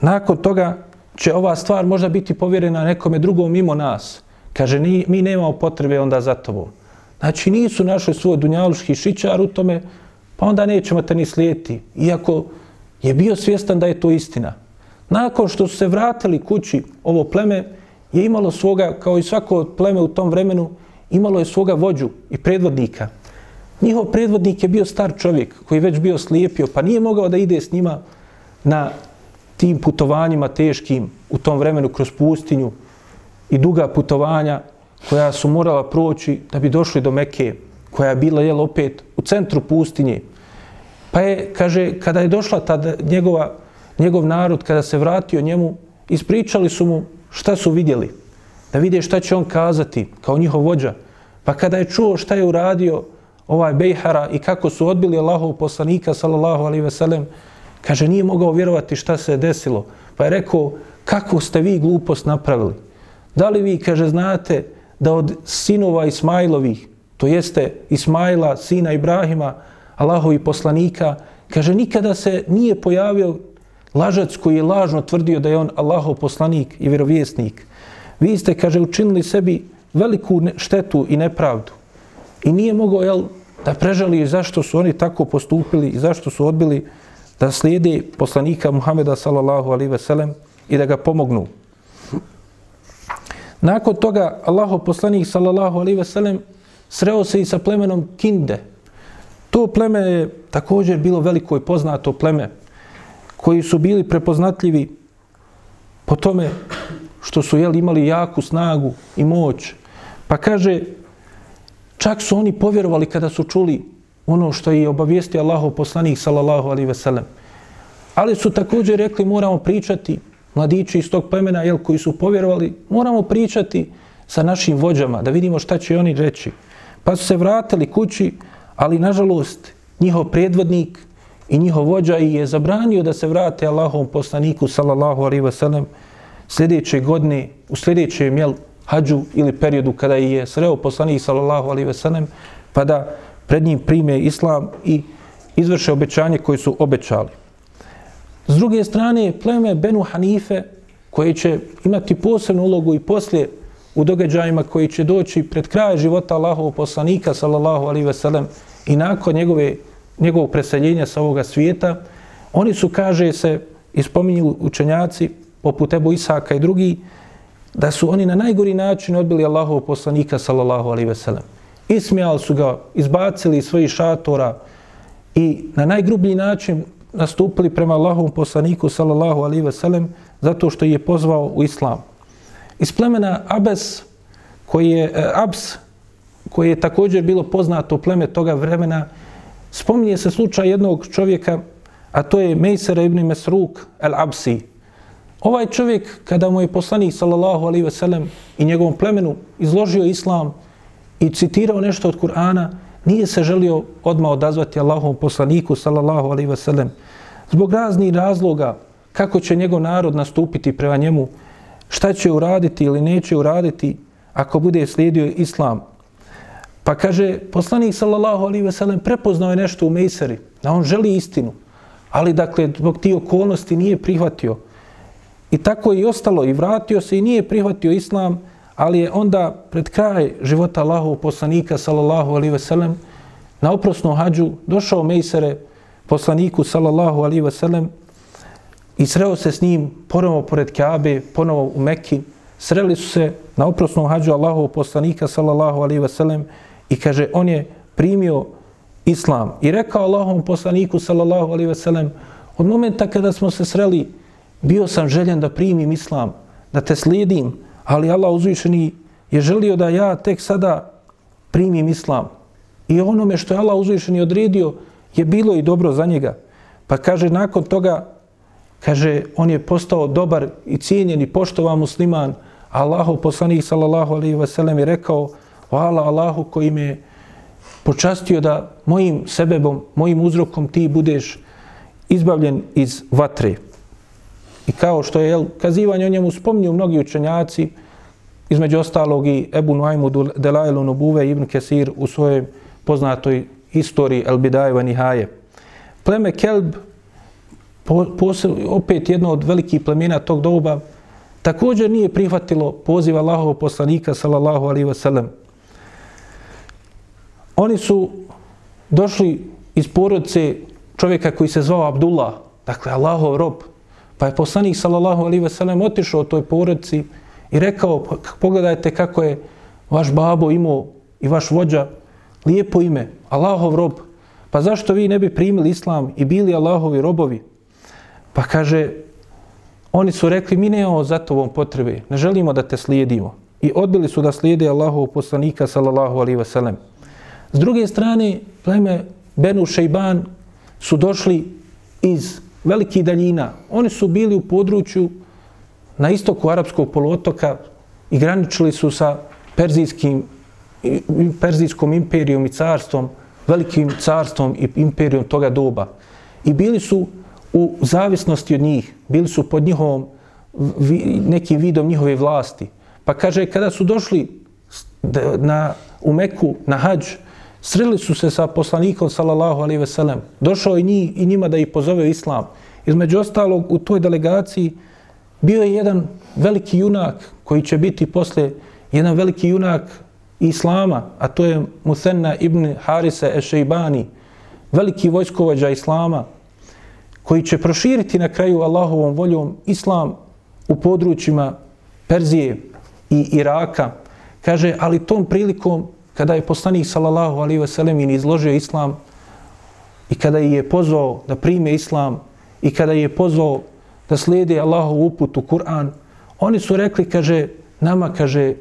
nakon toga će ova stvar možda biti povjerena nekome drugom mimo nas. Kaže, ni, mi nemamo potrebe onda za tobom. Znači, nisu našli svoj dunjaluški šičar u tome, pa onda nećemo te ni slijeti. Iako je bio svjestan da je to istina. Nakon što su se vratili kući, ovo pleme je imalo svoga, kao i svako pleme u tom vremenu, imalo je svoga vođu i predvodnika. Njihov predvodnik je bio star čovjek koji je već bio slijepio, pa nije mogao da ide s njima na tim putovanjima teškim u tom vremenu kroz pustinju i duga putovanja koja su morala proći da bi došli do Mekke, koja je bila jel, opet u centru pustinje. Pa je, kaže, kada je došla ta njegova, njegov narod, kada se vratio njemu, ispričali su mu šta su vidjeli. Da vide šta će on kazati kao njihov vođa. Pa kada je čuo šta je uradio ovaj Bejhara i kako su odbili Allahov poslanika, sallallahu alaihi ve sellem, kaže, nije mogao vjerovati šta se je desilo. Pa je rekao, kako ste vi glupost napravili? Da li vi, kaže, znate da od sinova Ismailovih, to jeste Ismaila, sina Ibrahima, Allahovi poslanika, kaže, nikada se nije pojavio lažac koji je lažno tvrdio da je on Allahov poslanik i vjerovjesnik. Vi ste, kaže, učinili sebi veliku štetu i nepravdu. I nije mogao, jel, da prežali zašto su oni tako postupili i zašto su odbili da slijede poslanika Muhameda sallallahu alaihi ve sellem i da ga pomognu. Nakon toga Allaho poslanik sallallahu alaihi ve sellem sreo se i sa plemenom Kinde. To pleme je također bilo veliko i poznato pleme koji su bili prepoznatljivi po tome što su jel, imali jaku snagu i moć. Pa kaže, čak su oni povjerovali kada su čuli ono što je obavijestio Allahov poslanik sallallahu alaihi ve sellem. Ali su također rekli moramo pričati mladići iz tog plemena jel, koji su povjerovali, moramo pričati sa našim vođama da vidimo šta će oni reći. Pa su se vratili kući, ali nažalost njihov predvodnik i njihov vođa je zabranio da se vrate Allahovom poslaniku sallallahu alaihi wa sallam, sljedeće godine, u sljedećem jel, hađu ili periodu kada je sreo poslanik sallallahu alaihi wa sallam, pa da pred njim prime islam i izvrše obećanje koje su obećali. S druge strane, pleme Benu Hanife, koje će imati posebnu ulogu i poslije u događajima koji će doći pred kraj života Allahovog poslanika, sallallahu alaihi ve sellem, i nakon njegove, njegovog preseljenja sa ovoga svijeta, oni su, kaže se, ispominju učenjaci, poput Ebu Isaka i drugi, da su oni na najgori način odbili Allahov poslanika, sallallahu alaihi ve sellem. Ismijali su ga, izbacili iz svojih šatora i na najgrublji način nastupili prema Allahovom poslaniku sallallahu alaihi ve sellem zato što je pozvao u islam. Iz plemena Abes, koji je, e, Abs, koji je također bilo poznato pleme toga vremena, spominje se slučaj jednog čovjeka, a to je Mejsera ibn Mesruk el-Absi. Ovaj čovjek, kada mu je poslanik sallallahu alaihi ve sellem i njegovom plemenu izložio islam i citirao nešto od Kur'ana, nije se želio odmah odazvati Allahovom poslaniku, sallallahu alaihi sellem. zbog raznih razloga kako će njegov narod nastupiti prema njemu, šta će uraditi ili neće uraditi ako bude slijedio islam. Pa kaže, poslanik, sallallahu alaihi sellem prepoznao je nešto u Mejseri, da on želi istinu, ali dakle, zbog tih okolnosti nije prihvatio. I tako je i ostalo i vratio se i nije prihvatio islam, ali je onda pred kraj života Allahov poslanika sallallahu alaihi ve sellem na oprosnom hađu došao Mejsere poslaniku sallallahu alaihi ve sellem i sreo se s njim ponovo pored Kaabe, ponovo u Mekki, sreli su se na oprosnom hađu Allahov poslanika sallallahu alaihi ve sellem i kaže on je primio islam i rekao Allahovom poslaniku sallallahu alaihi ve sellem od momenta kada smo se sreli bio sam željen da primim islam da te slijedim ali Allah uzvišeni je želio da ja tek sada primim islam. I onome što je Allah uzvišeni odredio je bilo i dobro za njega. Pa kaže nakon toga kaže on je postao dobar i cijenjen i poštovan musliman. Allahu poslanik sallallahu alejhi ve sellem je rekao hvala Allahu koji me počastio da mojim sebebom, mojim uzrokom ti budeš izbavljen iz vatre. I kao što je jel, kazivanje o njemu spomnju mnogi učenjaci, između ostalog i Ebu Nuaymu Delailu Nubuve Ibn Kesir u svojoj poznatoj istoriji El Bidajeva Nihaje. Pleme Kelb, posel, opet jedno od velikih plemena tog doba, također nije prihvatilo poziv Allahov poslanika sallallahu alaihi wasallam. Oni su došli iz porodice čovjeka koji se zvao Abdullah, dakle Allahov rob, pa je poslanik sallallahu alaihi ve sellem otišao toj porodici i rekao, pogledajte kako je vaš babo imao i vaš vođa lijepo ime, Allahov rob, pa zašto vi ne bi primili islam i bili Allahovi robovi? Pa kaže, Oni su rekli, mi nemamo za tobom potrebe, ne želimo da te slijedimo. I odbili su da slijede Allahov poslanika, sallallahu alaihi sellem. S druge strane, pleme Benu Šejban su došli iz velikih daljina. Oni su bili u području na istoku Arabskog poluotoka i graničili su sa Perzijskim, Perzijskom imperijom i carstvom, velikim carstvom i imperijom toga doba. I bili su u zavisnosti od njih, bili su pod njihovom nekim vidom njihove vlasti. Pa kaže, kada su došli na, u Meku, na hađ, sreli su se sa poslanikom, sallallahu alaihi veselem. Došao je njih, i njima da ih pozove islam. Između ostalog, u toj delegaciji bio je jedan veliki junak koji će biti posle jedan veliki junak islama, a to je Musenna ibn Harise Ešeibani, veliki vojskovođa islama, koji će proširiti na kraju Allahovom voljom islam u područjima Perzije i Iraka. Kaže, ali tom prilikom kada je poslanik sallallahu alaihi wasallam in izložio islam i kada je pozvao da prime islam i kada je pozvao da slijede Allahov uput u Kur'an, oni su rekli, kaže, nama, kaže,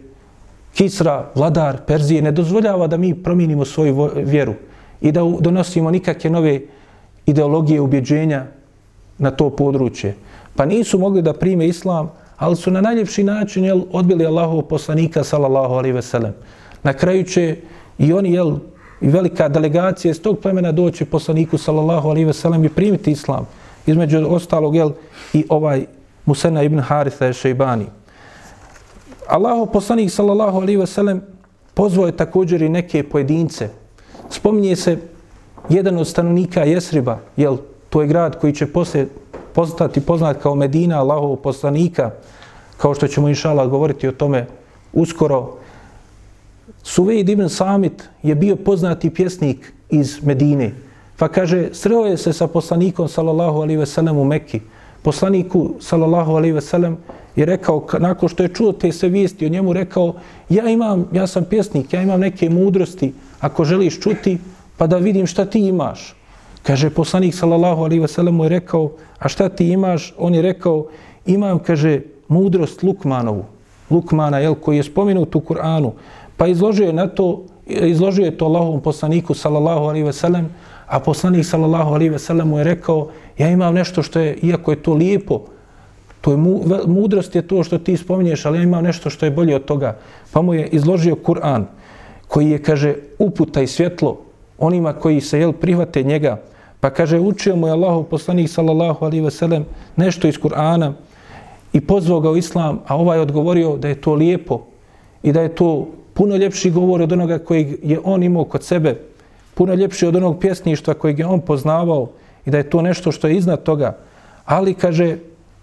Kisra, vladar Perzije, ne dozvoljava da mi promijenimo svoju vjeru i da donosimo nikakve nove ideologije, ubjeđenja na to područje. Pa nisu mogli da prime islam, ali su na najljepši način jel, odbili Allahov poslanika, sallallahu alaihi ve sellem. Na kraju će i oni, jel, i velika delegacija iz tog plemena doći poslaniku, sallallahu alaihi ve sellem, i primiti islam. Između ostalog, jel, i ovaj Musena ibn Haritha Šeibani. Allahov poslanik, sallallahu alaihi ve sellem, pozvao je također i neke pojedince. Spominje se jedan od stanovnika Jesriba, jel, to je grad koji će posle postati poznat kao Medina Allahov poslanika, kao što ćemo inšala govoriti o tome uskoro. Suvejd ibn Samit je bio poznati pjesnik iz Medine. Pa kaže, sreo je se sa poslanikom sallallahu alaihi veselem u Mekki. Poslaniku sallallahu alaihi veselem je rekao, nakon što je čuo te sve vijesti o njemu, rekao, ja imam, ja sam pjesnik, ja imam neke mudrosti, ako želiš čuti, pa da vidim šta ti imaš. Kaže, poslanik sallallahu alaihi veselem mu je rekao, a šta ti imaš? On je rekao, imam, kaže, mudrost Lukmanovu. Lukmana, jel, koji je spomenut u Kur'anu. Pa izložio je na to, izložio je to Allahovom poslaniku sallallahu alaihi ve sellem, a poslanik sallallahu alaihi ve sellem mu je rekao, ja imam nešto što je, iako je to lijepo, to je mu, mudrost je to što ti spominješ, ali ja imam nešto što je bolje od toga. Pa mu je izložio Kur'an, koji je, kaže, uputa i svjetlo onima koji se, jel, prihvate njega, Pa kaže, učio mu je Allahov poslanik sallallahu alaihi ve sellem nešto iz Kur'ana i pozvao ga u islam, a ovaj odgovorio da je to lijepo i da je to puno ljepši govor od onoga kojeg je on imao kod sebe, puno ljepši od onog pjesništva kojeg je on poznavao i da je to nešto što je iznad toga. Ali, kaže,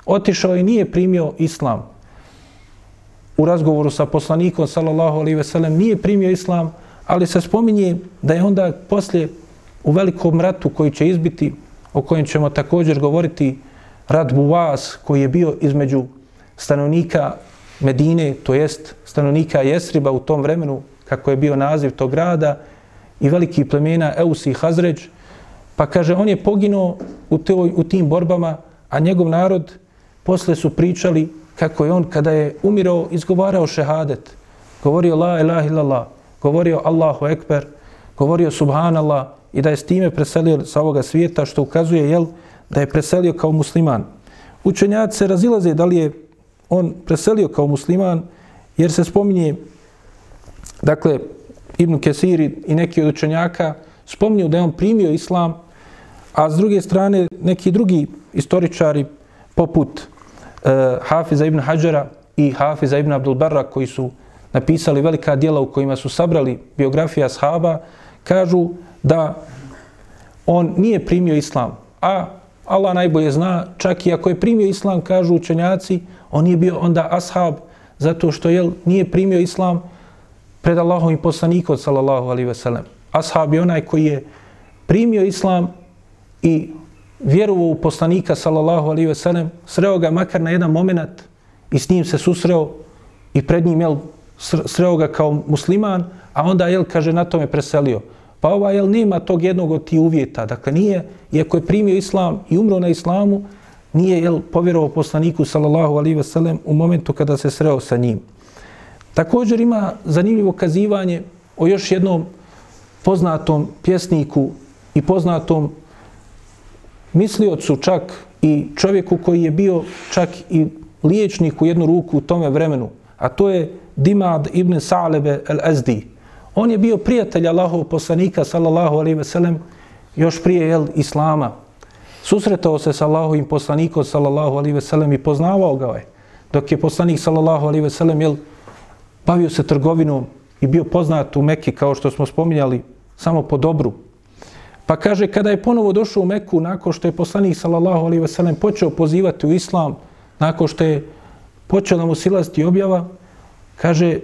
otišao i nije primio islam. U razgovoru sa poslanikom, sallallahu alaihi ve sellem, nije primio islam, ali se spominje da je onda poslije u velikom ratu koji će izbiti, o kojem ćemo također govoriti, rat Buvas koji je bio između stanovnika Medine, to jest stanovnika Jesriba u tom vremenu, kako je bio naziv tog grada, i veliki plemena Eus i Hazređ, pa kaže, on je poginuo u, toj, u tim borbama, a njegov narod posle su pričali kako je on, kada je umirao, izgovarao šehadet, govorio la ilaha illallah, govorio Allahu ekber, govorio subhanallah i da je s time preselio sa ovoga svijeta, što ukazuje, jel, da je preselio kao musliman. Učenjaci se razilaze da li je on preselio kao musliman, jer se spominje, dakle, Ibn Kesiri i neki od učenjaka spominju da je on primio islam, a s druge strane neki drugi istoričari poput uh, Hafiza ibn Hajara i Hafiza ibn Abdul Barra koji su napisali velika dijela u kojima su sabrali biografija sahaba, kažu da on nije primio islam, a Allah najbolje zna, čak i ako je primio islam, kažu učenjaci, on je bio onda ashab, zato što je nije primio islam pred Allahom i poslanikom, sallallahu alaihi ve sellem. Ashab je onaj koji je primio islam i vjerovao u poslanika, sallallahu alaihi ve sellem, sreo ga makar na jedan moment i s njim se susreo i pred njim jel, sreo ga kao musliman, a onda jel, kaže, na tome preselio. Pa ova jel, nema tog jednog od tih uvjeta. Dakle, nije, iako je primio islam i umro na islamu, nije jel, povjerovao poslaniku, sallallahu alaihi ve sellem, u momentu kada se sreo sa njim. Također ima zanimljivo kazivanje o još jednom poznatom pjesniku i poznatom misliocu čak i čovjeku koji je bio čak i liječnik u jednu ruku u tome vremenu, a to je Dimad ibn Sa'lebe el-Ezdi. On je bio prijatelj Allahov poslanika, sallallahu alaihi ve sellem, još prije jel, Islama. Susretao se sa Allahovim poslanikom, sallallahu alaihi ve sellem, i poznavao ga je. Dok je poslanik, sallallahu alaihi ve sellem, jel, bavio se trgovinom i bio poznat u Mekki kao što smo spominjali, samo po dobru. Pa kaže, kada je ponovo došao u Meku, nakon što je poslanik, sallallahu alaihi ve sellem, počeo pozivati u islam, nakon što je počeo da mu objava, kaže,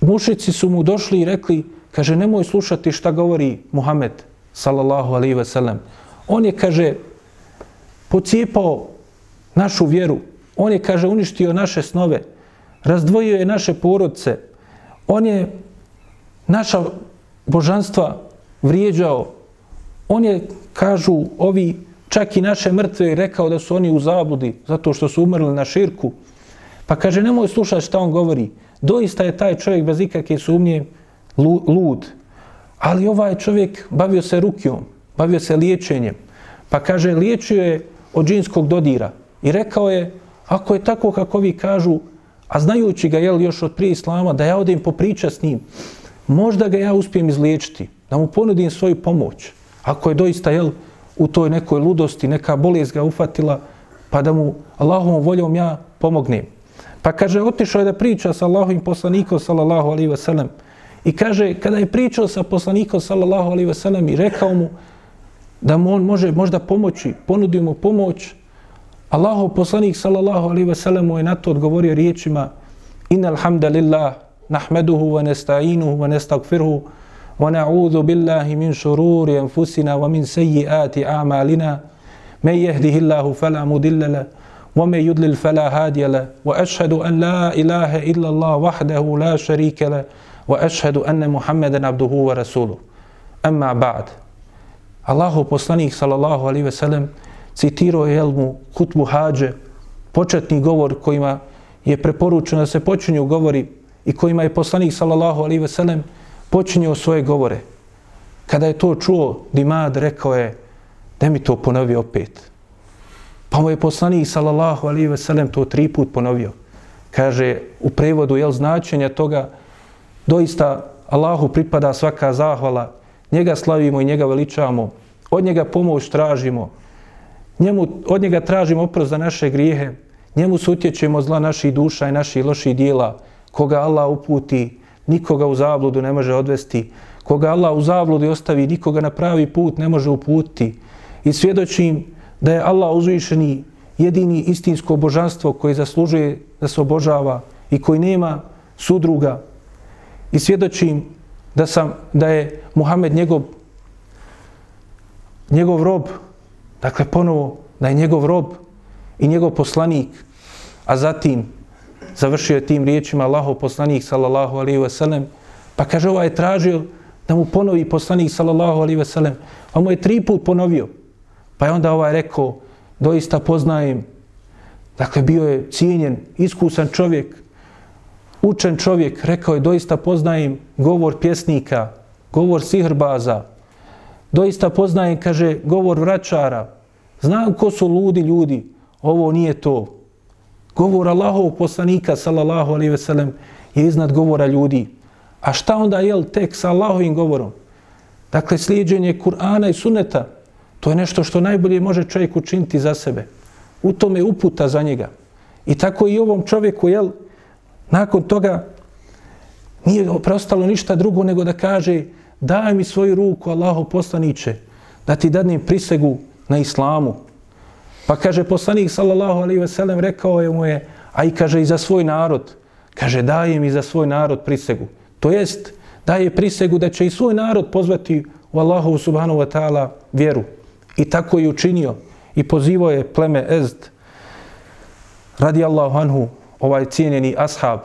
mušici su mu došli i rekli, kaže, nemoj slušati šta govori Muhammed, sallallahu alaihi ve sellem. On je, kaže, pocijepao našu vjeru. On je, kaže, uništio naše snove. Razdvojio je naše porodce. On je naša božanstva vrijeđao. On je, kažu ovi, čak i naše mrtve rekao da su oni u zabludi zato što su umrli na širku. Pa kaže, nemoj slušati šta on govori. Doista je taj čovjek bez ikakve sumnje lud. Ali ovaj čovjek bavio se rukijom, bavio se liječenjem. Pa kaže, liječio je od džinskog dodira. I rekao je, ako je tako kako vi kažu, a znajući ga jel, još od prije islama, da ja odem popriča s njim, možda ga ja uspijem izliječiti, da mu ponudim svoju pomoć. Ako je doista jel, u toj nekoj ludosti, neka bolest ga ufatila, pa da mu Allahovom voljom ja pomognem. Pa kaže, otišao je da priča sa Allahovim poslanikom, sallallahu alaihi wasallam. I kaže, kada je pričao sa poslanikom, sallallahu alaihi wasallam, i rekao mu da mu on može možda pomoći, ponudio mu pomoć, Allahov poslanik, sallallahu alaihi wasallam, mu je na to odgovorio riječima Inna alhamdulillah, nahmeduhu, wa nesta'inuhu, wa nestagfirhu, wa na'udhu billahi min šururi anfusina, wa min sejjiati a'malina, me jehdihillahu fala mudillala, ومن يضلل فلا هادي له واشهد ان لا اله الا الله وحده لا شريك له واشهد ان محمدا عبده ورسوله اما بعد Allahu poslanik sallallahu alaihi ve sellem citirao je Elmu kutbu hađe, početni govor kojima je preporučeno da se počinju govori i kojima je poslanik sallallahu alaihi ve sellem počinio svoje govore. Kada je to čuo, Dimad rekao je, da mi to ponovi opet. Pa mu je poslanik sallallahu alaihi ve sellem to tri put ponovio. Kaže, u prevodu, jel značenja toga, doista Allahu pripada svaka zahvala njega slavimo i njega veličamo, od njega pomoć tražimo, njemu, od njega tražimo oprost za naše grijehe, njemu se utječemo zla naših duša i naših loših dijela, koga Allah uputi, nikoga u zabludu ne može odvesti, koga Allah u zabludi ostavi, nikoga na pravi put ne može uputiti. I svjedočim da je Allah uzvišeni jedini istinsko božanstvo koje zaslužuje da se obožava i koji nema sudruga. I svjedočim da sam da je Muhammed njegov njegov rob. Dakle ponovo da je njegov rob i njegov poslanik. A zatim završio je tim riječima Allahov poslanik sallallahu alaihi ve sellem, pa kaže ovaj je tražio da mu ponovi poslanik sallallahu alaihi ve sellem, pa mu je tri put ponovio. Pa je onda ovaj rekao, doista poznajem, dakle bio je cijenjen, iskusan čovjek, učen čovjek, rekao je, doista poznajem govor pjesnika, govor sihrbaza, doista poznajem, kaže, govor vračara, znam ko su ludi ljudi, ovo nije to. Govor Allahov poslanika, sallallahu alaihi ve sellem, je iznad govora ljudi. A šta onda je tek sa Allahovim govorom? Dakle, slijedženje Kur'ana i Sunneta, to je nešto što najbolje može čovjek učiniti za sebe. U tome uputa za njega. I tako i ovom čovjeku, jel, nakon toga nije preostalo ništa drugo nego da kaže daj mi svoju ruku, Allaho poslaniće, da ti dadnem prisegu na islamu. Pa kaže poslanik, sallallahu alaihi ve sellem, rekao je mu je, a i kaže i za svoj narod, kaže daje mi za svoj narod prisegu. To jest, daje prisegu da će i svoj narod pozvati u Allahovu subhanahu wa ta'ala vjeru. I tako je učinio. I pozivao je pleme Ezd, radi Allahu anhu, ovaj cijenjeni ashab.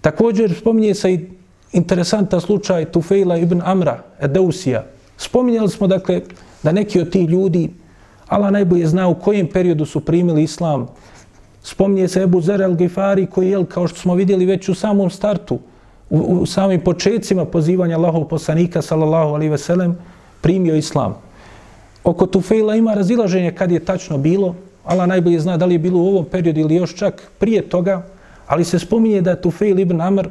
Također spominje se i interesantan slučaj Tufejla ibn Amra, Edeusija. Spominjali smo dakle da neki od tih ljudi, Allah najbolje zna u kojem periodu su primili islam. Spominje se Ebu Zer el-Gifari koji je, kao što smo vidjeli već u samom startu, u, u samim početcima pozivanja Allahov poslanika, sallallahu alaihi ve sellem, primio islam. Oko Tufejla ima razilaženje kad je tačno bilo, Allah najbolje zna da li je bilo u ovom periodu ili još čak prije toga, ali se spominje da Tufejl ibn Amr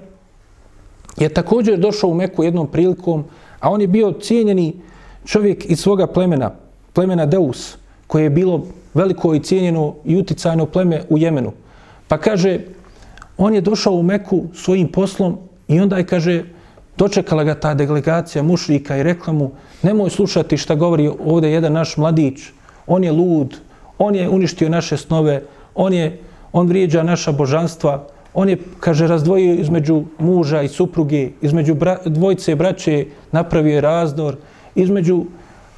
je također došao u Meku jednom prilikom, a on je bio cijenjeni čovjek iz svoga plemena, plemena Deus, koje je bilo veliko i cijenjeno i uticajno pleme u Jemenu. Pa kaže, on je došao u Meku svojim poslom i onda je, kaže, dočekala ga ta delegacija mušrika i rekla mu, nemoj slušati šta govori ovdje jedan naš mladić, on je lud, on je uništio naše snove, on je on vrijeđa naša božanstva, on je, kaže, razdvojio između muža i supruge, između bra, dvojce braće napravio je razdor, između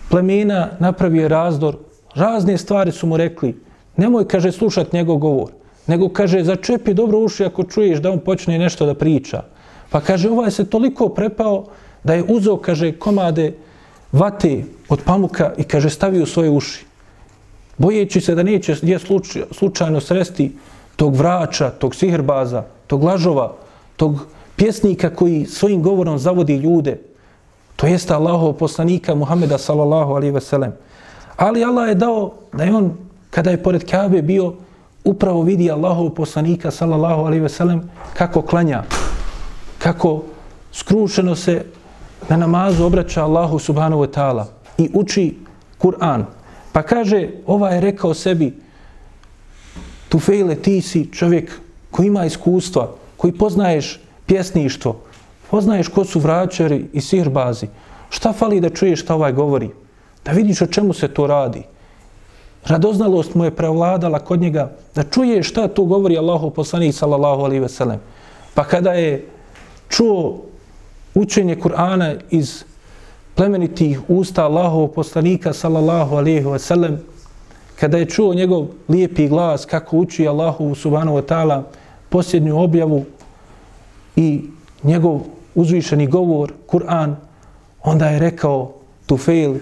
plemena napravio je razdor, razne stvari su mu rekli, nemoj, kaže, slušat njegov govor, nego, kaže, začepi dobro uši ako čuješ da on počne nešto da priča. Pa, kaže, ovaj se toliko prepao da je uzeo, kaže, komade vate od pamuka i, kaže, stavio svoje uši bojeći se da neće gdje slučajno sresti tog vrača, tog sihrbaza, tog lažova, tog pjesnika koji svojim govorom zavodi ljude, to jeste Allahov poslanika Muhameda sallallahu alaihi ve sellem. Ali Allah je dao da je on, kada je pored Kabe bio, upravo vidi Allahov poslanika sallallahu alaihi ve sellem kako klanja, kako skrušeno se na namazu obraća Allahu subhanahu wa ta'ala i uči Kur'an, Pa kaže, ova je rekao sebi, Tufejle, ti si čovjek koji ima iskustva, koji poznaješ pjesništvo, poznaješ ko su vraćari i sirbazi. Šta fali da čuješ šta ovaj govori? Da vidiš o čemu se to radi. Radoznalost mu je prevladala kod njega da čuje šta to govori Allahu poslanik sallallahu alaihi ve sellem. Pa kada je čuo učenje Kur'ana iz plemenitih usta Allahov poslanika sallallahu alejhi ve sellem kada je čuo njegov lijepi glas kako uči Allahu subhanahu wa ta'ala posljednju objavu i njegov uzvišeni govor Kur'an onda je rekao Tufail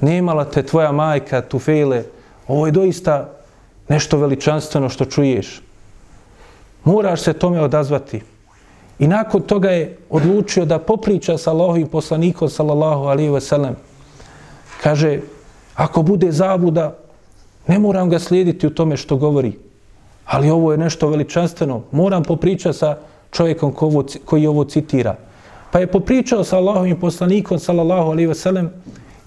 nemala te tvoja majka Tufaile ovo je doista nešto veličanstveno što čuješ. Moraš se tome odazvati. I nakon toga je odlučio da popriča sa Allahovim poslanikom, sallallahu alaihi ve sellem. Kaže, ako bude zabuda, ne moram ga slijediti u tome što govori. Ali ovo je nešto veličanstveno. Moram popričati sa čovjekom koji ovo citira. Pa je popričao sa Allahovim poslanikom, sallallahu alaihi ve sellem,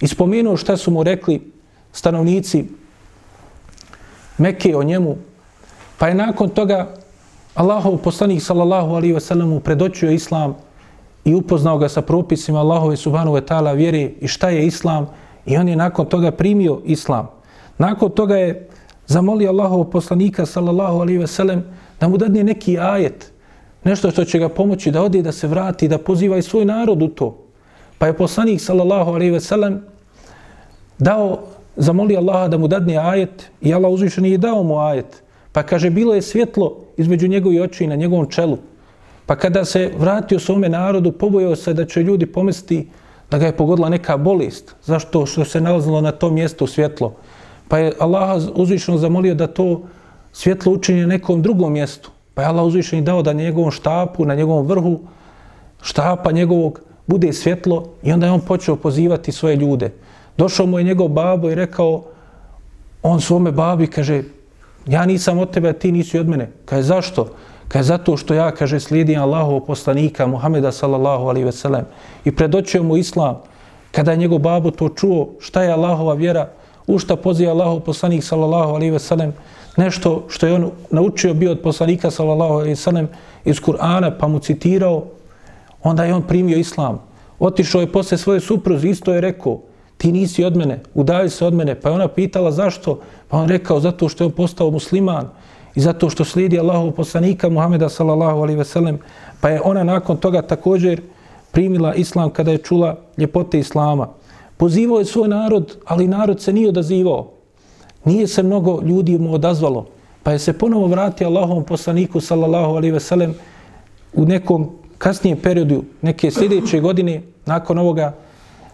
i spomenuo šta su mu rekli stanovnici Mekke o njemu. Pa je nakon toga Allahov poslanik sallallahu alaihi wasallam predoćio predočio islam i upoznao ga sa propisima Allahove subhanahu wa ta'ala vjere i šta je islam i on je nakon toga primio islam. Nakon toga je zamolio Allahov poslanika sallallahu alaihi wasallam da mu dadne neki ajet, nešto što će ga pomoći da ode da se vrati, da poziva i svoj narod u to. Pa je poslanik sallallahu alaihi wasallam dao, zamolio Allaha da mu dadne ajet i Allah uzvišen je dao mu ajet. Pa kaže, bilo je svjetlo između njegovih oči na njegovom čelu. Pa kada se vratio svome narodu, pobojao se da će ljudi pomisliti da ga je pogodila neka bolest. Zašto? Što se nalazilo na tom mjestu svjetlo. Pa je Allah uzvišeno zamolio da to svjetlo učini na nekom drugom mjestu. Pa je Allah uzvišeni dao da na njegovom štapu, na njegovom vrhu štapa njegovog bude svjetlo i onda je on počeo pozivati svoje ljude. Došao mu je njegov babo i rekao, on svome babi kaže, ja nisam od tebe, ti nisi od mene. Kaže, zašto? Kaže, zato što ja, kaže, slijedim Allahov poslanika, Muhameda sallallahu alaihi ve sellem, i predoćio mu islam. Kada je njegov babo to čuo, šta je Allahova vjera, u šta poziva Allahov poslanik sallallahu alaihi ve sellem, nešto što je on naučio bio od poslanika sallallahu alaihi ve sellem iz Kur'ana, pa mu citirao, onda je on primio islam. Otišao je posle svoje supruze, isto je rekao, ti nisi od mene, udavi se od mene. Pa je ona pitala zašto? Pa on rekao, zato što je on postao musliman i zato što slijedi Allahov poslanika Muhameda sallallahu alaihi ve sellem. Pa je ona nakon toga također primila islam kada je čula ljepote islama. Pozivao je svoj narod, ali narod se nije odazivao. Nije se mnogo ljudi mu odazvalo. Pa je se ponovo vratio Allahovom poslaniku sallallahu alaihi ve sellem u nekom kasnijem periodu, neke sljedeće godine, nakon ovoga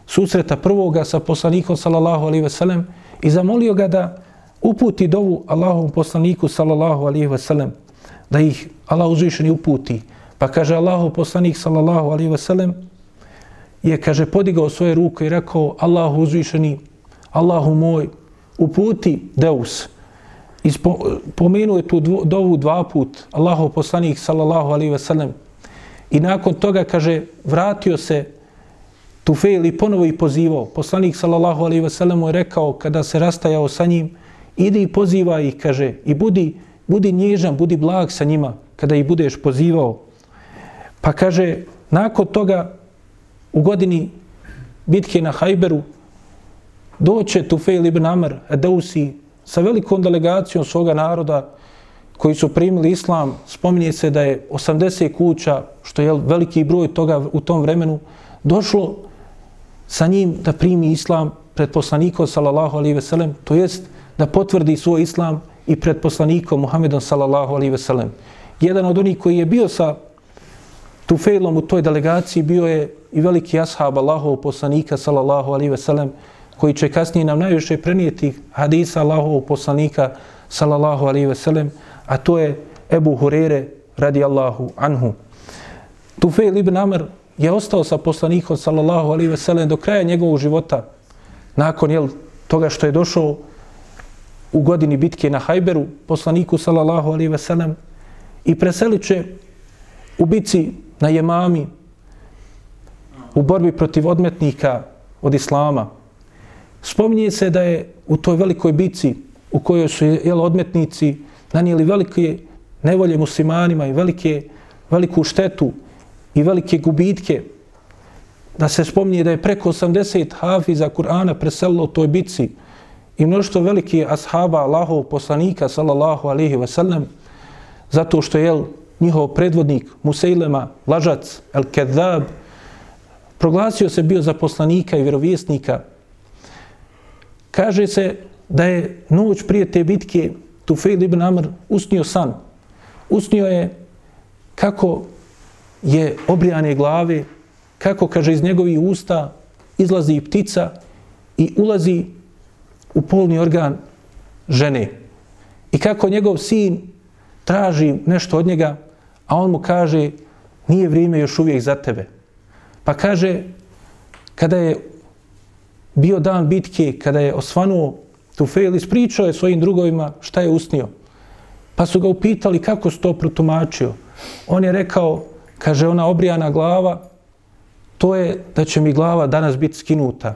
susreta prvoga sa poslanikom sallallahu alaihi ve sellem i zamolio ga da uputi dovu Allahovom poslaniku sallallahu alaihi ve sellem da ih Allah uzvišeni uputi. Pa kaže Allahov poslanik sallallahu alaihi ve sellem je, kaže, podigao svoje ruke i rekao Allahu uzvišeni, Allahu moj, uputi Deus. Ispo, pomenuo je tu dovu dva put Allahov poslanik sallallahu alaihi ve sellem I nakon toga, kaže, vratio se Tufail i ponovo ih pozivao. Poslanik, sallallahu alaihi ve sellem, je rekao, kada se rastajao sa njim, idi i poziva ih, kaže, i budi, budi nježan, budi blag sa njima, kada ih budeš pozivao. Pa kaže, nakon toga, u godini bitke na Hajberu, doće Tufail ibn Amr, Adausi, sa velikom delegacijom svoga naroda, koji su primili islam, spominje se da je 80 kuća, što je veliki broj toga u tom vremenu, došlo sa njim da primi islam pred poslanikom sallallahu alaihi ve sellem, to jest da potvrdi svoj islam i pred poslanikom Muhammedom sallallahu alaihi ve sellem. Jedan od onih koji je bio sa Tufejlom u toj delegaciji bio je i veliki ashab Allahov poslanika sallallahu alaihi ve sellem, koji će kasnije nam najviše prenijeti hadisa Allahov poslanika sallallahu alaihi ve sellem, a to je Ebu Hurere radijallahu anhu. Tufejl ibn Amr je ostao sa poslanikom sallallahu alaihi veselem do kraja njegovog života. Nakon jel, toga što je došao u godini bitke na Hajberu, poslaniku sallallahu alaihi veselem i preselit će u bici na Jemami u borbi protiv odmetnika od Islama. Spominje se da je u toj velikoj bici u kojoj su jel, odmetnici nanijeli velike nevolje muslimanima i velike, veliku štetu i velike gubitke, da se spomni da je preko 80 hafiza Kur'ana preselilo u toj bitci i mnoštvo velike ashaba Allahov poslanika, sallallahu alaihi wasallam, zato što je njihov predvodnik Musejlema, lažac, el kedab, proglasio se bio za poslanika i vjerovjesnika. Kaže se da je noć prije te bitke Tufail ibn Amr usnio san. Usnio je kako je obrijane glave, kako, kaže, iz njegovih usta izlazi ptica i ulazi u polni organ žene. I kako njegov sin traži nešto od njega, a on mu kaže, nije vrijeme još uvijek za tebe. Pa kaže, kada je bio dan bitke, kada je osvanuo Tufel, ispričao je svojim drugovima šta je usnio. Pa su ga upitali kako se to protumačio. On je rekao, kaže ona obrijana glava, to je da će mi glava danas biti skinuta.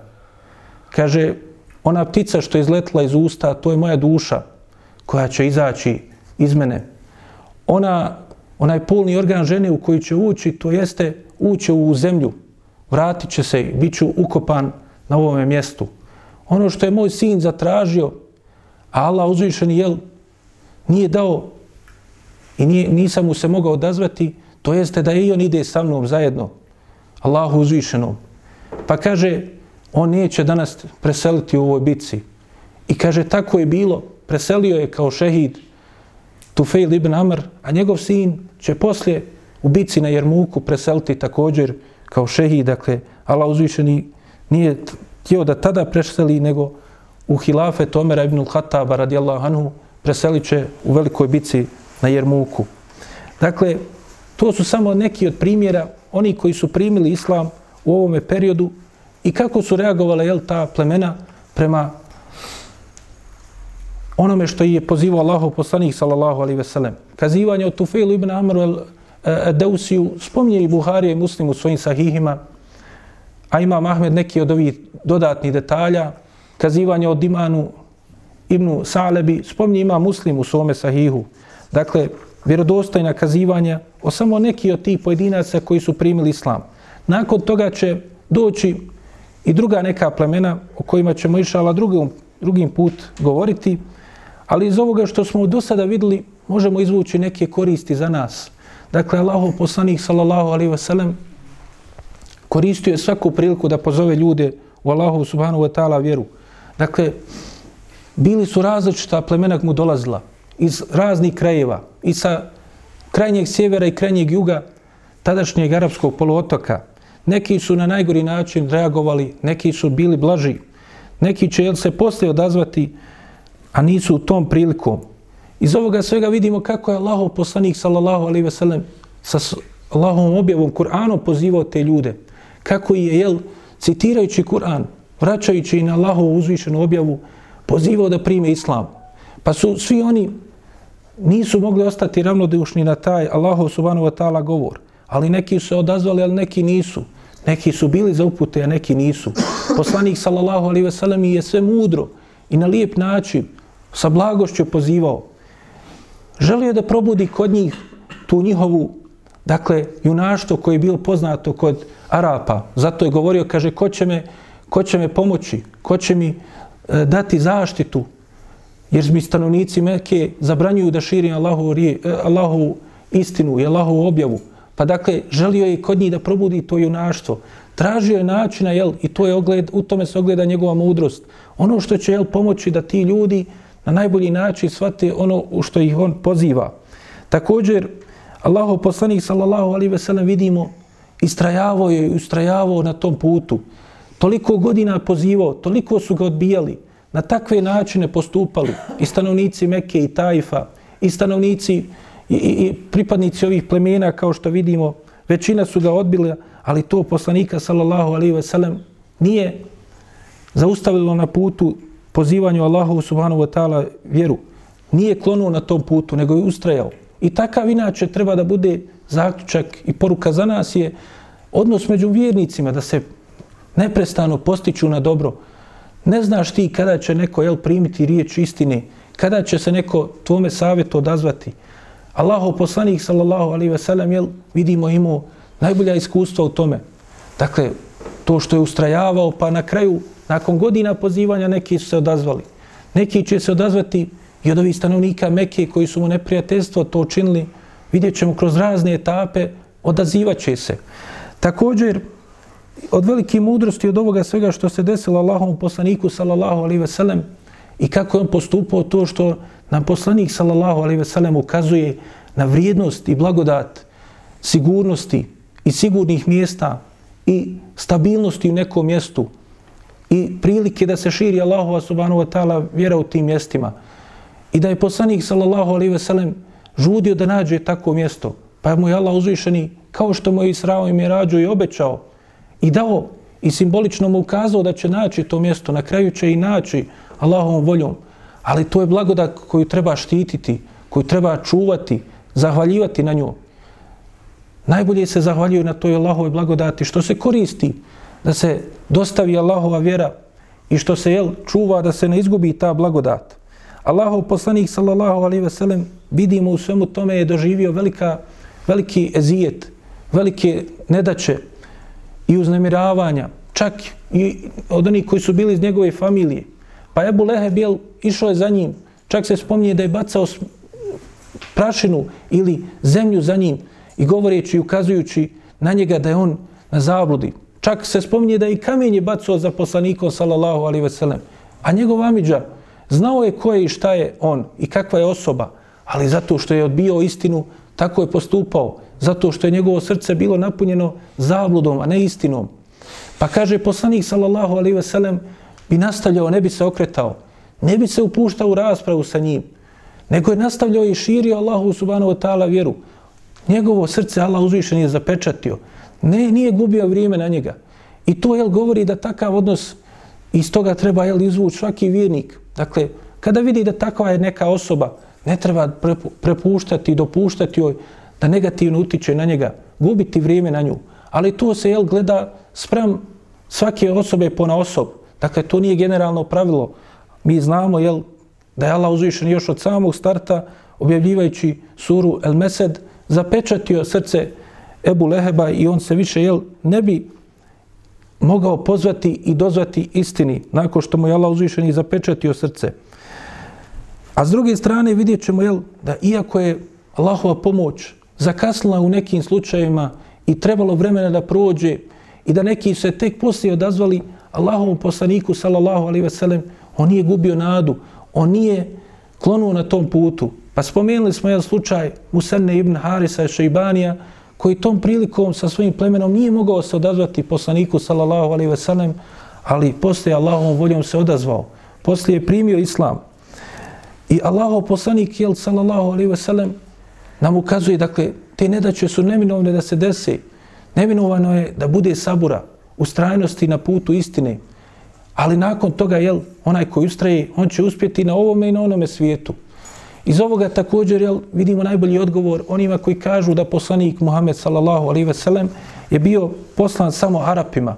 Kaže, ona ptica što je izletla iz usta, to je moja duša koja će izaći iz mene. Ona, onaj polni organ žene u koji će ući, to jeste ući u zemlju, vratit će se i bit ću ukopan na ovome mjestu ono što je moj sin zatražio, a Allah uzvišeni jel, nije dao i nije, nisam mu se mogao odazvati, to jeste da i on ide sa mnom zajedno, Allahu uzvišenom. Pa kaže, on neće danas preseliti u ovoj bitci. I kaže, tako je bilo, preselio je kao šehid Tufejl ibn Amr, a njegov sin će poslije u bici na Jermuku preseliti također kao šehid, dakle, Allah uzvišeni nije htio da tada preseli, nego u hilafe Tomera ibn Khattaba radijallahu anhu preselit će u velikoj bici na Jermuku. Dakle, to su samo neki od primjera oni koji su primili islam u ovome periodu i kako su reagovale jel, ta plemena prema onome što je pozivao Allahu poslanik sallallahu alaihi ve sellem. Kazivanje od Tufailu ibn Amru el e, Deusiju spominje i Buharija i Muslim u svojim sahihima, a ima Ahmed neki od ovih dodatnih detalja, kazivanje od Imanu ibn Salebi, spominje ima Muslim u svome sahihu. Dakle, vjerodostojna kazivanja o samo neki od tih pojedinaca koji su primili islam. Nakon toga će doći i druga neka plemena o kojima ćemo išala drugim, drugim put govoriti, ali iz ovoga što smo do sada videli možemo izvući neke koristi za nas. Dakle, Allahov poslanik sallallahu alaihi wasallam koristio je svaku priliku da pozove ljude u Allahu subhanahu wa ta'ala vjeru. Dakle, bili su različita plemena mu dolazila iz raznih krajeva i sa krajnjeg sjevera i krajnjeg juga tadašnjeg arapskog poluotoka. Neki su na najgori način reagovali, neki su bili blaži, neki će se poslije odazvati, a nisu u tom prilikom. Iz ovoga svega vidimo kako je Allahov poslanik sallallahu alaihi ve sellem sa Allahovom objavom Kur'anom pozivao te ljude. Kako je, jel, citirajući Kur'an, vraćajući na Allahovu uzvišenu objavu, pozivao da prime islam. Pa su svi oni nisu mogli ostati ravnodušni na taj Allahu subhanahu wa ta'ala govor. Ali neki su se odazvali, ali neki nisu. Neki su bili za upute, a neki nisu. Poslanik sallallahu alaihi ve sellem je sve mudro i na lijep način sa blagošću pozivao. Želio je da probudi kod njih tu njihovu, dakle, junaštvo koje je bilo poznato kod Arapa. Zato je govorio, kaže, ko će me, ko će me pomoći, ko će mi e, dati zaštitu, jer mi stanovnici Mekke zabranjuju da širi Allahu, eh, Allahu istinu i Allahu objavu. Pa dakle, želio je kod njih da probudi to junaštvo. Tražio je načina, jel, i to je ogled, u tome se ogleda njegova mudrost. Ono što će jel, pomoći da ti ljudi na najbolji način shvate ono u što ih on poziva. Također, Allahu poslanik sallallahu alaihi ve sellem vidimo istrajavao je i ustrajavao na tom putu. Toliko godina pozivao, toliko su ga odbijali, na takve načine postupali i stanovnici Mekke i Tajfa, i stanovnici i, i, i pripadnici ovih plemena, kao što vidimo, većina su ga odbila, ali to poslanika, sallallahu alaihi ve sellem, nije zaustavilo na putu pozivanju Allahu subhanahu wa ta'ala vjeru. Nije klonuo na tom putu, nego je ustrajao. I takav inače treba da bude zaključak i poruka za nas je odnos među vjernicima, da se neprestano postiču na dobro. Ne znaš ti kada će neko jel, primiti riječ istine, kada će se neko tvome savjetu odazvati. Allahov poslanik sallallahu alaihi ve sellem jel, vidimo imao najbolja iskustva u tome. Dakle, to što je ustrajavao, pa na kraju, nakon godina pozivanja, neki su se odazvali. Neki će se odazvati i od ovih stanovnika Mekke koji su mu neprijateljstvo to učinili, vidjet ćemo kroz razne etape, odazivaće se. Također, od velike mudrosti od ovoga svega što se desilo Allahom poslaniku sallallahu alaihi ve sellem i kako je on postupao to što nam poslanik sallallahu alaihi ve sellem ukazuje na vrijednost i blagodat sigurnosti i sigurnih mjesta i stabilnosti u nekom mjestu i prilike da se širi Allahova subhanahu wa ta'ala vjera u tim mjestima. I da je poslanik sallallahu alaihi ve sellem žudio da nađe tako mjesto. Pa mu je Allah uzvišeni kao što mu je Israo i Mirađu rađo i obećao i dao i simbolično mu ukazao da će naći to mjesto, na kraju će i naći Allahovom voljom. Ali to je blagodat koju treba štititi, koju treba čuvati, zahvaljivati na nju. Najbolje se zahvaljuje na toj Allahove blagodati što se koristi da se dostavi Allahova vjera i što se jel, čuva da se ne izgubi ta blagodat. Allahov poslanik sallallahu alaihi ve sellem vidimo u svemu tome je doživio velika, veliki ezijet, velike nedaće, i uznemiravanja, čak i od onih koji su bili iz njegove familije. Pa Ebu Leheb je išao je za njim, čak se spominje da je bacao prašinu ili zemlju za njim i govoreći i ukazujući na njega da je on na zabludi. Čak se spominje da i kamen je bacao za poslanikom sallallahu alaihi veselem. A njegov amidža znao je ko je i šta je on i kakva je osoba. ali zato što je odbio istinu, tako je postupao. Zato što je njegovo srce bilo napunjeno zabludom, a ne istinom. Pa kaže poslanik sallallahu alaihi ve sellem bi nastavljao, ne bi se okretao, ne bi se upuštao u raspravu sa njim, nego je nastavljao i širio Allahu subhanahu wa ta'ala vjeru. Njegovo srce Allah uzvišen je zapečatio. Ne, nije gubio vrijeme na njega. I to jel govori da takav odnos iz toga treba jel izvući svaki vjernik. Dakle, kada vidi da takva je neka osoba, ne treba prepuštati, dopuštati joj da negativno utiče na njega, gubiti vrijeme na nju. Ali to se jel gleda sprem svake osobe po na osob. Dakle, to nije generalno pravilo. Mi znamo jel, da je Allah uzvišen još od samog starta objavljivajući suru El Mesed zapečatio srce Ebu Leheba i on se više jel, ne bi mogao pozvati i dozvati istini nakon što mu je Allah uzvišen i zapečatio srce. A s druge strane vidjet ćemo jel, da iako je Allahova pomoć zakasnila u nekim slučajevima i trebalo vremena da prođe i da neki se tek poslije odazvali Allahovom poslaniku sallallahu alaihi veselem, on nije gubio nadu, on nije klonuo na tom putu. Pa spomenuli smo jedan slučaj Musenne ibn Harisa i Šeibanija, koji tom prilikom sa svojim plemenom nije mogao se odazvati poslaniku sallallahu alaihi veselem, ali poslije Allahovom voljom se odazvao. Poslije je primio islam. I Allahov poslanik, jel, sallallahu alaihi veselem, nam ukazuje, dakle, te nedaće su neminovne da se desi. Neminovano je da bude sabura u strajnosti na putu istine. Ali nakon toga, jel, onaj koji ustraje, on će uspjeti na ovome i na onome svijetu. Iz ovoga također jel, vidimo najbolji odgovor onima koji kažu da poslanik Muhammed sallallahu alaihi ve sellem je bio poslan samo Arapima.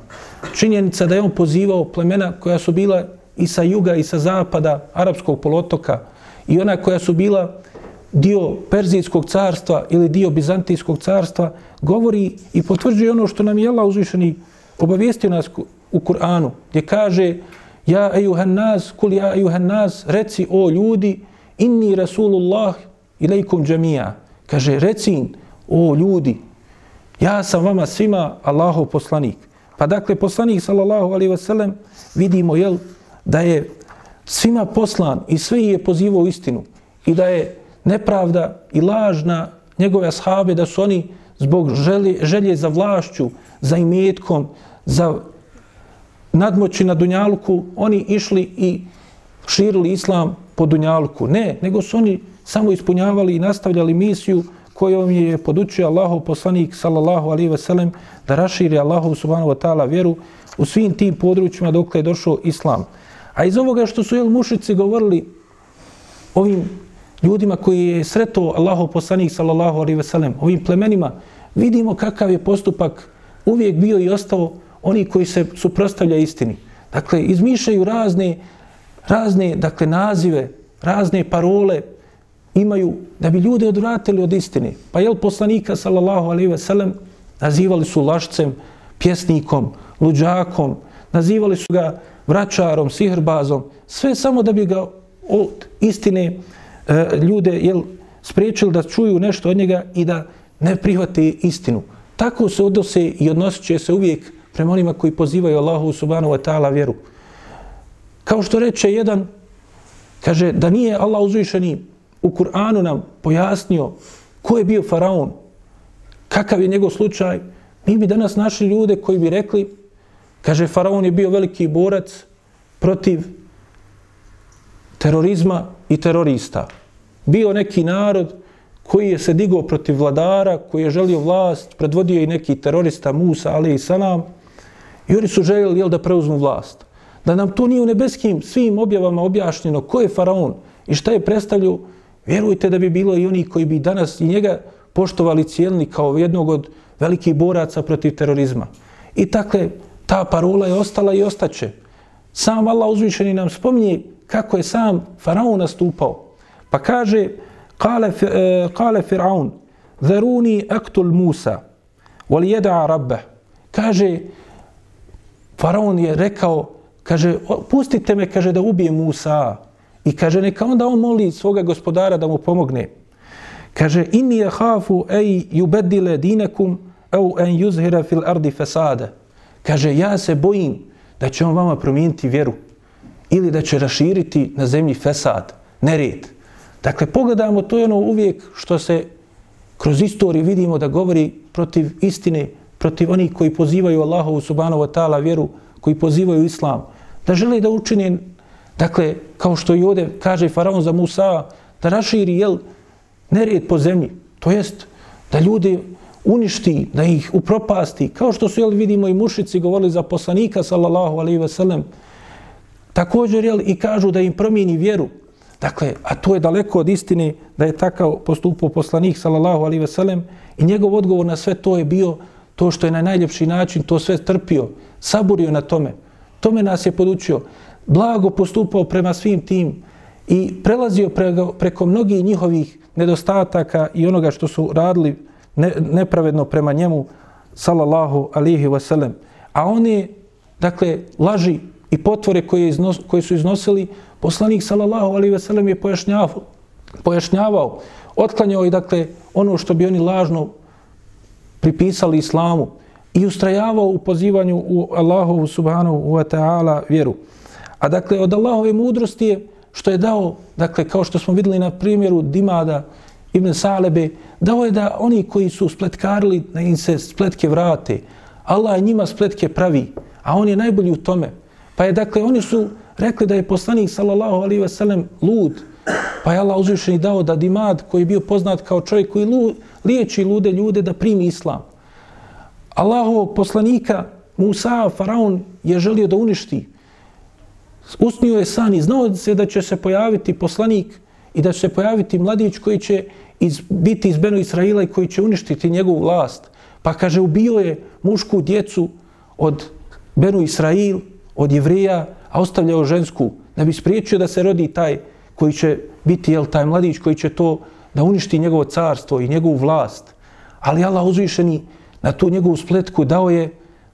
Činjenica da je on pozivao plemena koja su bila i sa juga i sa zapada arapskog polotoka i ona koja su bila dio Perzijskog carstva ili dio Bizantijskog carstva govori i potvrđuje ono što nam je Allah uzvišeni obavijestio nas u Kur'anu gdje kaže ja ejuhan nas, kul ja ejuhan nas, reci o ljudi, inni rasulullah ilaikum džamija. Kaže, reci o ljudi, ja sam vama svima Allahov poslanik. Pa dakle, poslanik sallallahu alaihi wasallam vidimo jel, da je svima poslan i sve je pozivao istinu i da je nepravda i lažna njegove ashabe da su oni zbog želje, želje za vlašću, za imetkom, za nadmoći na Dunjalku, oni išli i širili islam po Dunjalku. Ne, nego su oni samo ispunjavali i nastavljali misiju kojom je podučio Allahov poslanik sallallahu alaihi ve sellem da raširi Allahu subhanahu wa ta'ala vjeru u svim tim područjima dok je došao islam. A iz ovoga što su jel mušici govorili ovim ljudima koji je sretao Allahov poslanik sallallahu alaihi ve sellem, ovim plemenima, vidimo kakav je postupak uvijek bio i ostao oni koji se suprostavlja istini. Dakle, izmišljaju razne, razne dakle, nazive, razne parole imaju da bi ljude odvratili od istine. Pa jel poslanika, sallallahu alaihi ve sellem, nazivali su lašcem, pjesnikom, luđakom, nazivali su ga vračarom, sihrbazom, sve samo da bi ga od istine e, ljude jel, spriječili da čuju nešto od njega i da ne prihvate istinu. Tako se odnose i odnosit će se uvijek prema onima koji pozivaju Allahu subhanahu wa ta'ala vjeru. Kao što reče jedan, kaže da nije Allah uzvišeni u Kur'anu nam pojasnio ko je bio faraon, kakav je njegov slučaj, mi bi danas našli ljude koji bi rekli, kaže faraon je bio veliki borac protiv terorizma i terorista. Bio neki narod koji je se digao protiv vladara, koji je želio vlast, predvodio i neki terorista Musa, ali i salam, I oni su željeli jel, da preuzmu vlast. Da nam to nije u nebeskim svim objavama objašnjeno ko je faraon i šta je predstavljio, vjerujte da bi bilo i oni koji bi danas i njega poštovali cijelni kao jednog od velikih boraca protiv terorizma. I takle, ta parola je ostala i ostaće. Sam Allah uzvišeni nam spominje kako je sam faraon nastupao. Pa kaže, kale, e, kale firaun, zaruni aktul Musa, wal jeda rabbe. Kaže, Faraon je rekao, kaže, pustite me, kaže, da ubije Musa. I kaže, neka onda on moli svoga gospodara da mu pomogne. Kaže, inni je hafu ej jubedile dinekum au en yuzhira fil ardi fesade. Kaže, ja se bojim da će on vama promijeniti vjeru ili da će raširiti na zemlji fesad, nered. Dakle, pogledamo, to je ono uvijek što se kroz istoriju vidimo da govori protiv istine, protiv onih koji pozivaju Allahovu subhanahu wa ta'ala vjeru, koji pozivaju islam, da žele da učine, dakle, kao što i ovdje kaže faraon za Musa, da raširi, jel, nered po zemlji, to jest da ljude uništi, da ih upropasti, kao što su, jel, vidimo i mušici govorili za poslanika, sallallahu alaihi ve sellem, također, jel, i kažu da im promijeni vjeru, Dakle, a to je daleko od istine da je takav postupao poslanik, sallallahu alaihi veselem, i njegov odgovor na sve to je bio to što je na najljepši način to sve trpio, saburio na tome. Tome nas je podučio. Blago postupao prema svim tim i prelazio preko, preko mnogih njihovih nedostataka i onoga što su radili ne, nepravedno prema njemu, sallallahu alihi wasallam. A oni, dakle, laži i potvore koje, iznos, koje su iznosili, poslanik, sallallahu alaihi ve sellem je pojašnjavao, pojašnjavao, otklanjao i, dakle, ono što bi oni lažno pripisali islamu i ustrajavao u pozivanju u Allahovu subhanahu wa ta'ala vjeru. A dakle, od Allahove mudrosti je što je dao, dakle, kao što smo videli na primjeru Dimada ibn Salebe, dao je da oni koji su spletkarili, da im se spletke vrate. Allah njima spletke pravi, a on je najbolji u tome. Pa je, dakle, oni su rekli da je poslanik, sallallahu alaihi ve sellem, lud, pa je Allah uzvišeni dao da Dimad, koji je bio poznat kao čovjek koji lu, liječi lude ljude da primi islam. Allahovog poslanika Musa, faraon, je želio da uništi. Usnio je san i znao se da će se pojaviti poslanik i da će se pojaviti mladić koji će iz, biti iz Beno Israila i koji će uništiti njegovu vlast. Pa kaže, ubio je mušku djecu od Benu Israil, od jevrija, a ostavljao žensku da bi spriječio da se rodi taj koji će biti, jel, taj mladić koji će to da uništi njegovo carstvo i njegovu vlast. Ali Allah uzvišeni na tu njegovu spletku dao je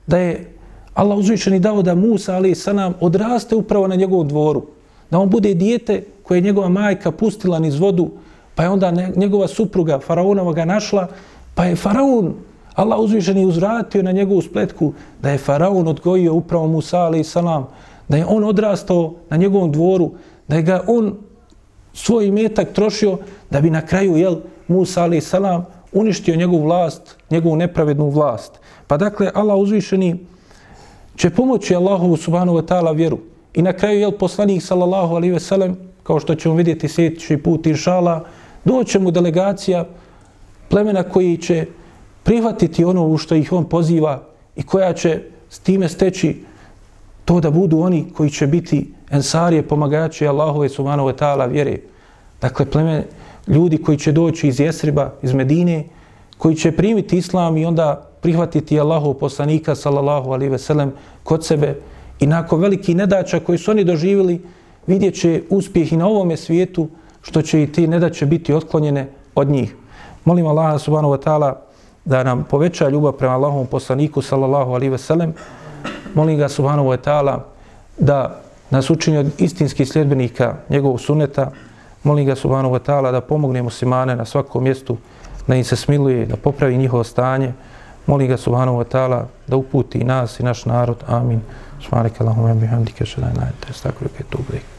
da je Allah uzvišeni dao da Musa ali sa nam odraste upravo na njegovom dvoru. Da on bude dijete koje je njegova majka pustila niz vodu, pa je onda njegova supruga Faraonova ga našla, pa je Faraon Allah uzvišeni uzvratio na njegovu spletku da je Faraon odgojio upravo Musa alaih salam, da je on odrastao na njegovom dvoru, da je ga on svoj metak trošio da bi na kraju, jel, Musa alaih salam uništio njegovu vlast, njegovu nepravednu vlast. Pa dakle, Allah uzvišeni će pomoći Allahovu subhanahu wa ta'ala vjeru. I na kraju, jel, poslanik sallallahu alaihi ve sellem, kao što ćemo vidjeti sljedeći put, inšala, doće mu delegacija plemena koji će prihvatiti ono u što ih on poziva i koja će s time steći to da budu oni koji će biti ensarije, pomagači Allahove subhanahu wa ta'ala vjere. Dakle, pleme ljudi koji će doći iz Jesriba, iz Medine, koji će primiti islam i onda prihvatiti Allahov poslanika, sallallahu alaihi ve sellem, kod sebe i nakon veliki nedača koji su oni doživjeli, vidjet će uspjeh i na ovome svijetu, što će i ti nedaće biti otklonjene od njih. Molim Allaha subhanahu wa ta'ala da nam poveća ljubav prema Allahovom poslaniku, sallallahu alaihi veselem. Molim ga subhanahu wa ta'ala da nas učini od istinskih sljedbenika njegovog suneta. Molim ga subhanahu wa ta'ala da pomogne muslimane na svakom mjestu, da im se smiluje, da popravi njihovo stanje. Molim ga subhanahu wa ta'ala da uputi nas i naš narod. Amin. Subhanak Allahumma bihamdika shalla la ilaha illa anta astaghfiruka wa atubu ilayk.